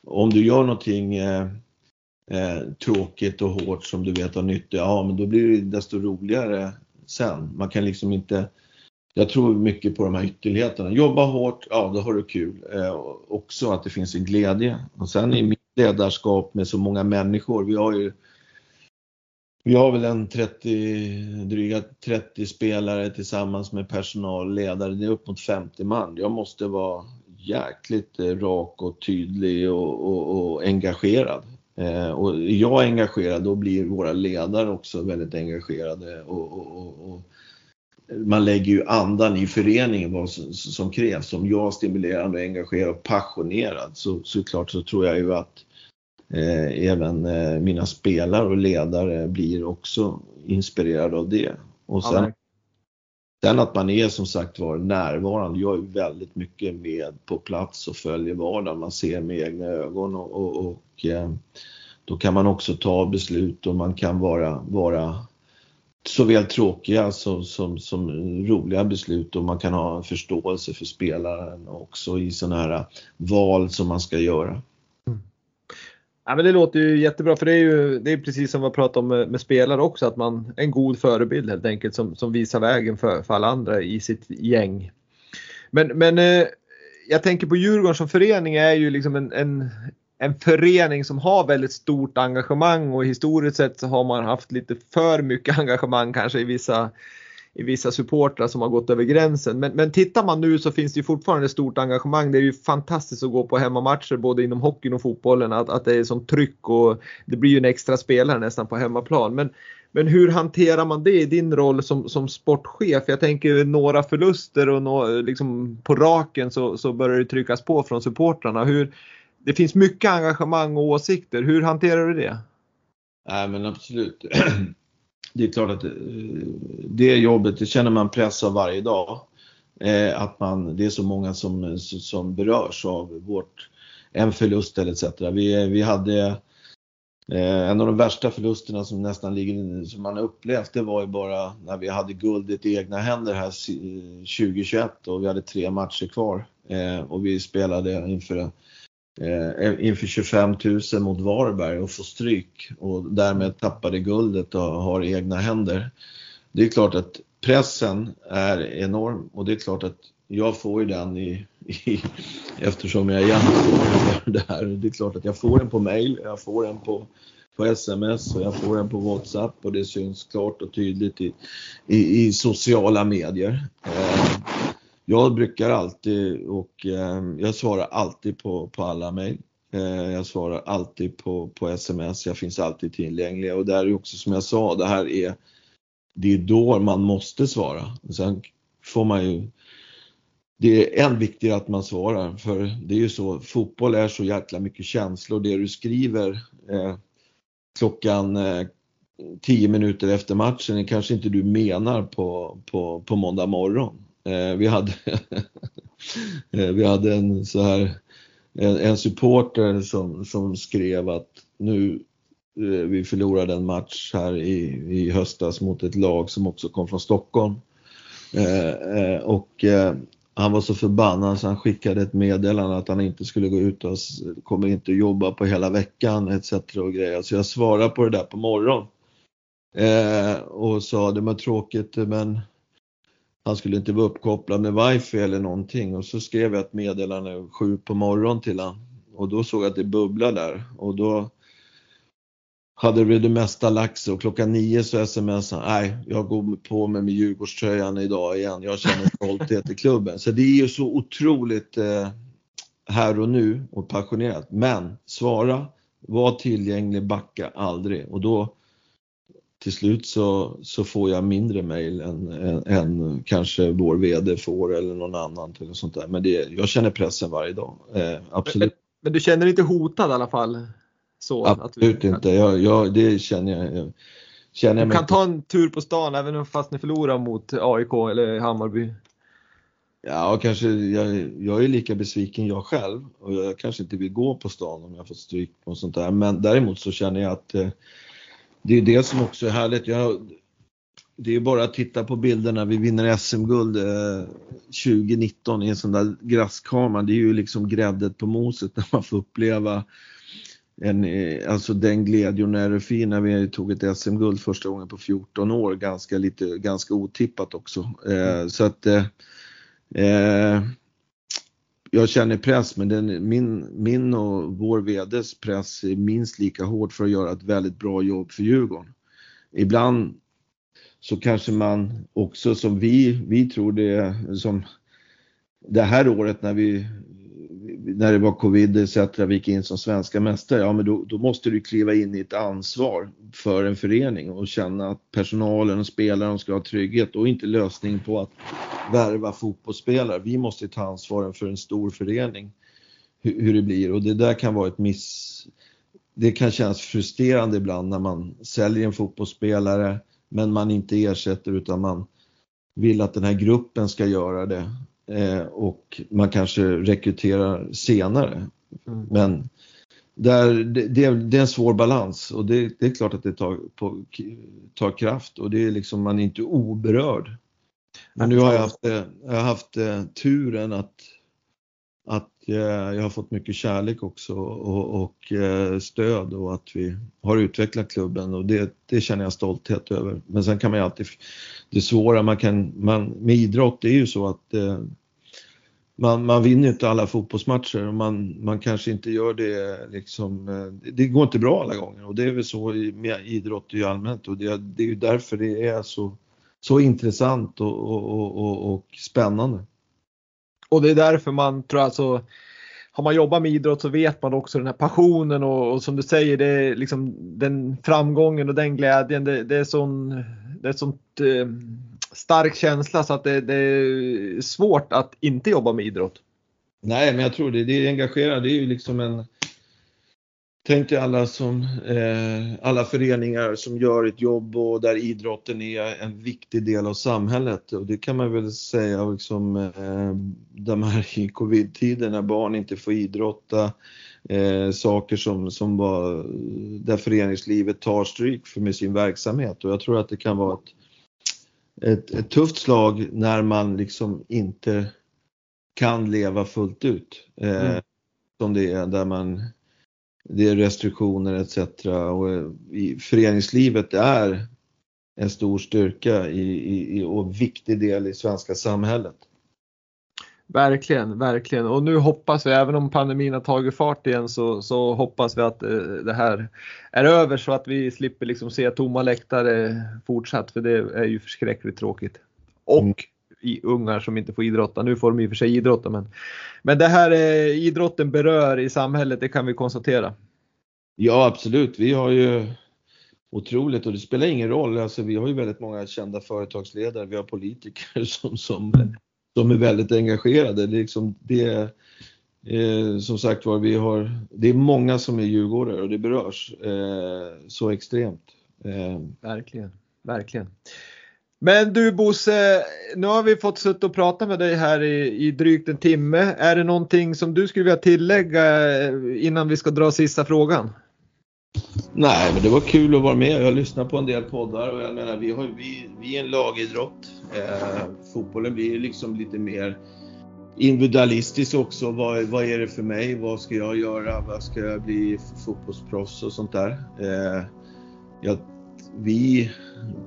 Om du gör någonting eh, eh, tråkigt och hårt som du vet har nytta ja men då blir det desto roligare sen. Man kan liksom inte jag tror mycket på de här ytterligheterna. Jobba hårt, ja då har du kul. Eh, också att det finns en glädje. Och sen i mitt ledarskap med så många människor, vi har ju vi har väl en 30, dryga 30 spelare tillsammans med personal, ledare, det är upp mot 50 man. Jag måste vara jäkligt eh, rak och tydlig och, och, och engagerad. Eh, och är jag engagerad då blir våra ledare också väldigt engagerade och, och man lägger ju andan i föreningen vad som, som krävs. Om jag är stimulerande, engagerad och passionerad så såklart så tror jag ju att även eh, mina spelare och ledare blir också inspirerade av det. Och sen, ja, sen att man är som sagt var närvarande. Jag är väldigt mycket med på plats och följer vardagen. Man ser med egna ögon och, och, och eh, då kan man också ta beslut och man kan vara, vara såväl tråkiga som, som, som, roliga beslut och man kan ha en förståelse för spelaren också i sådana här val som man ska göra. Ja, men det låter ju jättebra för det är ju det är precis som vi pratat om med, med, spelare också att man är en god förebild helt enkelt som, som visar vägen för, för alla andra i sitt gäng. Men, men eh, jag tänker på Djurgården som förening är ju liksom en, en, en förening som har väldigt stort engagemang och historiskt sett så har man haft lite för mycket [LAUGHS] engagemang kanske i vissa i vissa supportrar som har gått över gränsen. Men, men tittar man nu så finns det fortfarande stort engagemang. Det är ju fantastiskt att gå på hemmamatcher både inom hockeyn och fotbollen. Att, att det är sånt tryck och det blir ju en extra spelare nästan på hemmaplan. Men, men hur hanterar man det i din roll som, som sportchef? Jag tänker några förluster och nå, liksom på raken så, så börjar det tryckas på från supportrarna. Hur, det finns mycket engagemang och åsikter. Hur hanterar du det? Nej men absolut. [CLEARS THROAT] det är klart att eh, det jobbet, det känner man press av varje dag. Eh, att man, det är så många som, som berörs av vårt, en förlust eller etc. Vi, vi hade eh, en av de värsta förlusterna som nästan ligger, som man upplevt, det var ju bara när vi hade guldet i egna händer här 2021 och vi hade tre matcher kvar. Och vi spelade inför Eh, eh, inför 25 000 mot Varberg och få stryk och därmed tappade guldet och har egna händer. Det är klart att pressen är enorm och det är klart att jag får ju den i, [LAUGHS] i eftersom jag är för [LAUGHS] det här. Det är klart att jag får den på mail, jag får den på, på sms och jag får den på WhatsApp och det syns klart och tydligt i, i, i sociala medier. Eh, jag brukar alltid och eh, jag svarar alltid på, på alla mail. Eh, jag svarar alltid på, på sms, jag finns alltid tillgänglig och där är också som jag sa, det här är det är då man måste svara. Sen får man ju det är än viktigare att man svarar för det är ju så, fotboll är så jäkla mycket känslor. Det du skriver eh, klockan eh, 10 minuter efter matchen är kanske inte du menar på, på, på måndag morgon. Eh, vi, hade [LAUGHS] eh, vi hade en så här en, en supporter som, som skrev att nu eh, vi förlorade en match här i, i höstas mot ett lag som också kom från Stockholm. Eh, och eh, han var så förbannad så han skickade ett meddelande att han inte skulle gå ut och kommer inte jobba på hela veckan etc. och grejer. Så jag svarade på det där på morgonen. Eh, och sa det var tråkigt men han skulle inte vara uppkopplad med wifi eller någonting. Och så skrev jag ett meddelande sju på morgonen till honom och då såg jag att det bubblade där. Och då hade vi det mesta lagt sig och klockan nio så smsade han, nej jag går på mig med Djurgårdströjan idag igen, jag känner stolthet i klubben. Så det är ju så otroligt eh, här och nu och passionerat. Men svara, var tillgänglig, backa aldrig. Och då till slut så, så får jag mindre mail än, än, än, kanske vår VD får eller någon annan till sånt där. Men det, jag känner pressen varje dag. Eh, absolut. Men, men, du känner dig inte hotad i alla fall? Så, absolut du, inte. Jag, jag, det känner jag. jag känner du kan ta en tur på stan även fast ni förlorar mot AIK eller Hammarby? Ja, kanske. Jag, jag är lika besviken jag själv och jag kanske inte vill gå på stan om jag får stryk och sånt där. Men däremot så känner jag att eh, det är det som också är härligt. Jag, det är bara att titta på bilderna. Vi vinner SM-guld eh, 2019 i en sån där grasskamera. Det är ju liksom gräddet på moset när man får uppleva en, eh, alltså den glädje och nervin när vi tog ett SM-guld första gången på 14 år. Ganska, lite, ganska otippat också. Eh, så att eh, eh jag känner press men den, min, min och vår VDs press är minst lika hård för att göra ett väldigt bra jobb för Djurgården. Ibland så kanske man också som vi, vi tror det som det här året när vi när det var covid etc. vi gick in som svenska mästare, ja men då, då, måste du kliva in i ett ansvar för en förening och känna att personalen och spelarna ska ha trygghet och inte lösning på att värva fotbollsspelare. Vi måste ta ansvaret för en stor förening, hur, hur det blir och det där kan vara ett miss det kan kännas frustrerande ibland när man säljer en fotbollsspelare men man inte ersätter utan man vill att den här gruppen ska göra det eh, och man kanske rekryterar senare. Mm. Men där, det, det, det, är en svår balans och det, det är klart att det tar, på, tar kraft och det är liksom, man är inte oberörd. Men nu har jag haft, eh, jag har haft eh, turen att, att eh, jag har fått mycket kärlek också och, och stöd och att vi har utvecklat klubben och det, det känner jag stolthet över. Men sen kan man ju alltid, det svåra man kan, man, med idrott det är ju så att man, man vinner inte alla fotbollsmatcher och man, man kanske inte gör det liksom, eh, det går inte bra alla gånger och det är väl så med idrott i allmänhet och det, det är ju därför det är så så intressant och, och, och, och, spännande. Och det är därför man tror alltså har man jobbat med idrott så vet man också den här passionen och, och som du säger, det är liksom den framgången och den glädjen. Det, det är sån, det är sånt eh, stark känsla så att det, det, är svårt att inte jobba med idrott. Nej, men jag tror det. Det är. Det är ju liksom en Tänk dig alla, som, eh, alla föreningar som gör ett jobb och där idrotten är en viktig del av samhället. Och det kan man väl säga liksom, eh, de här i covid-tiden när barn inte får idrotta, eh, saker som, som var, där föreningslivet tar stryk för med sin verksamhet. Och jag tror att det kan vara ett, ett, ett tufft slag när man liksom inte kan leva fullt ut. Eh, mm. Som det är där man det är restriktioner etc. Och i föreningslivet är en stor styrka i, i, i, och viktig del i svenska samhället. Verkligen, verkligen. Och nu hoppas vi, även om pandemin har tagit fart igen, så, så hoppas vi att eh, det här är över så att vi slipper liksom se tomma läktare fortsatt, för det är ju förskräckligt tråkigt. Och mm. i ungar som inte får idrotta. Nu får de i och för sig idrotta, men, men det här eh, idrotten berör i samhället, det kan vi konstatera. Ja, absolut. Vi har ju otroligt och det spelar ingen roll. Alltså, vi har ju väldigt många kända företagsledare, vi har politiker [LAUGHS] som, som de är väldigt engagerade. Det är, liksom, det eh, som sagt var, vi har, det är många som är djurgårdare och det berörs eh, så extremt. Eh. Verkligen, verkligen. Men du Bosse, nu har vi fått sitta och prata med dig här i, i drygt en timme. Är det någonting som du skulle vilja tillägga eh, innan vi ska dra sista frågan? Nej, men det var kul att vara med. Jag har lyssnat på en del poddar och jag menar, vi, har, vi, vi är en lagidrott. Eh, fotbollen blir liksom lite mer individualistisk också. Vad, vad är det för mig? Vad ska jag göra? Vad ska jag bli fotbollsproffs och sånt där? Eh, jag, vi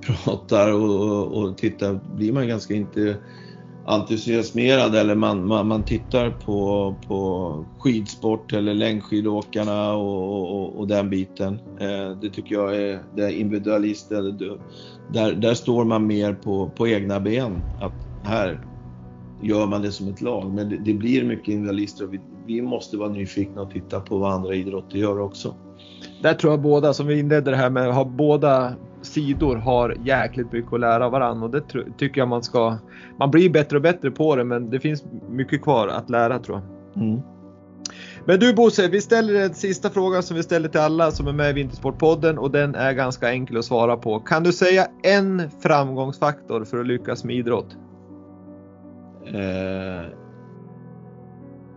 pratar och, och tittar, blir man ganska inte entusiasmerad eller man, man, man tittar på, på skidsport eller längdskidåkarna och, och, och den biten. Eh, det tycker jag är det individualister. Där, där står man mer på, på egna ben. Att här gör man det som ett lag. Men det, det blir mycket individualister och vi, vi måste vara nyfikna och titta på vad andra idrotter gör också. Där tror jag båda, som vi inledde det här med, har båda sidor har jäkligt mycket att lära varandra och det tycker jag man ska. Man blir bättre och bättre på det men det finns mycket kvar att lära tror jag. Mm. Men du Bosse, vi ställer den sista frågan som vi ställer till alla som är med i Vintersportpodden och den är ganska enkel att svara på. Kan du säga en framgångsfaktor för att lyckas med idrott? Eh,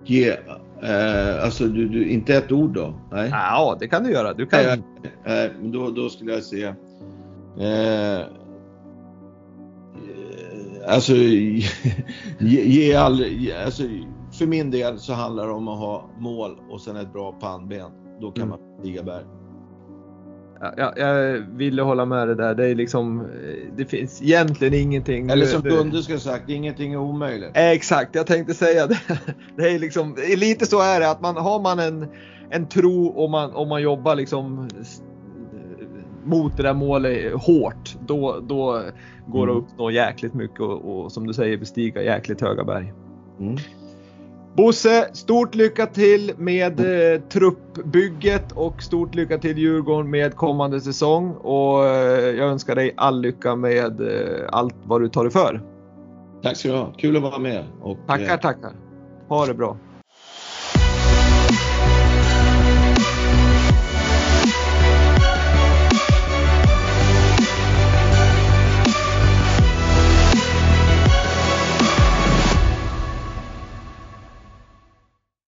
yeah. Eh, alltså du, du, inte ett ord då? Nej. Ja, det kan du göra. Du kan... Eh, då, då skulle jag säga Eh, alltså, [LAUGHS] ge, ge all, alltså, för min del så handlar det om att ha mål och sen ett bra pannben. Då kan mm. man stiga berg. Ja, jag ville hålla med det där. Det är liksom, det finns egentligen ingenting. Eller som Gunde skulle sagt, ingenting är omöjligt. Exakt, jag tänkte säga det. [LAUGHS] Det är liksom, lite så är det att man har man en, en tro och man, och man jobbar liksom mot det där målet hårt, då, då går mm. det att uppnå jäkligt mycket och, och, som du säger bestiga jäkligt höga berg. Mm. Bosse, stort lycka till med eh, truppbygget och stort lycka till Djurgården med kommande säsong och eh, jag önskar dig all lycka med eh, allt vad du tar dig för. Tack ska du ha, kul att vara med. Och, tackar, eh, tackar. Ha det bra.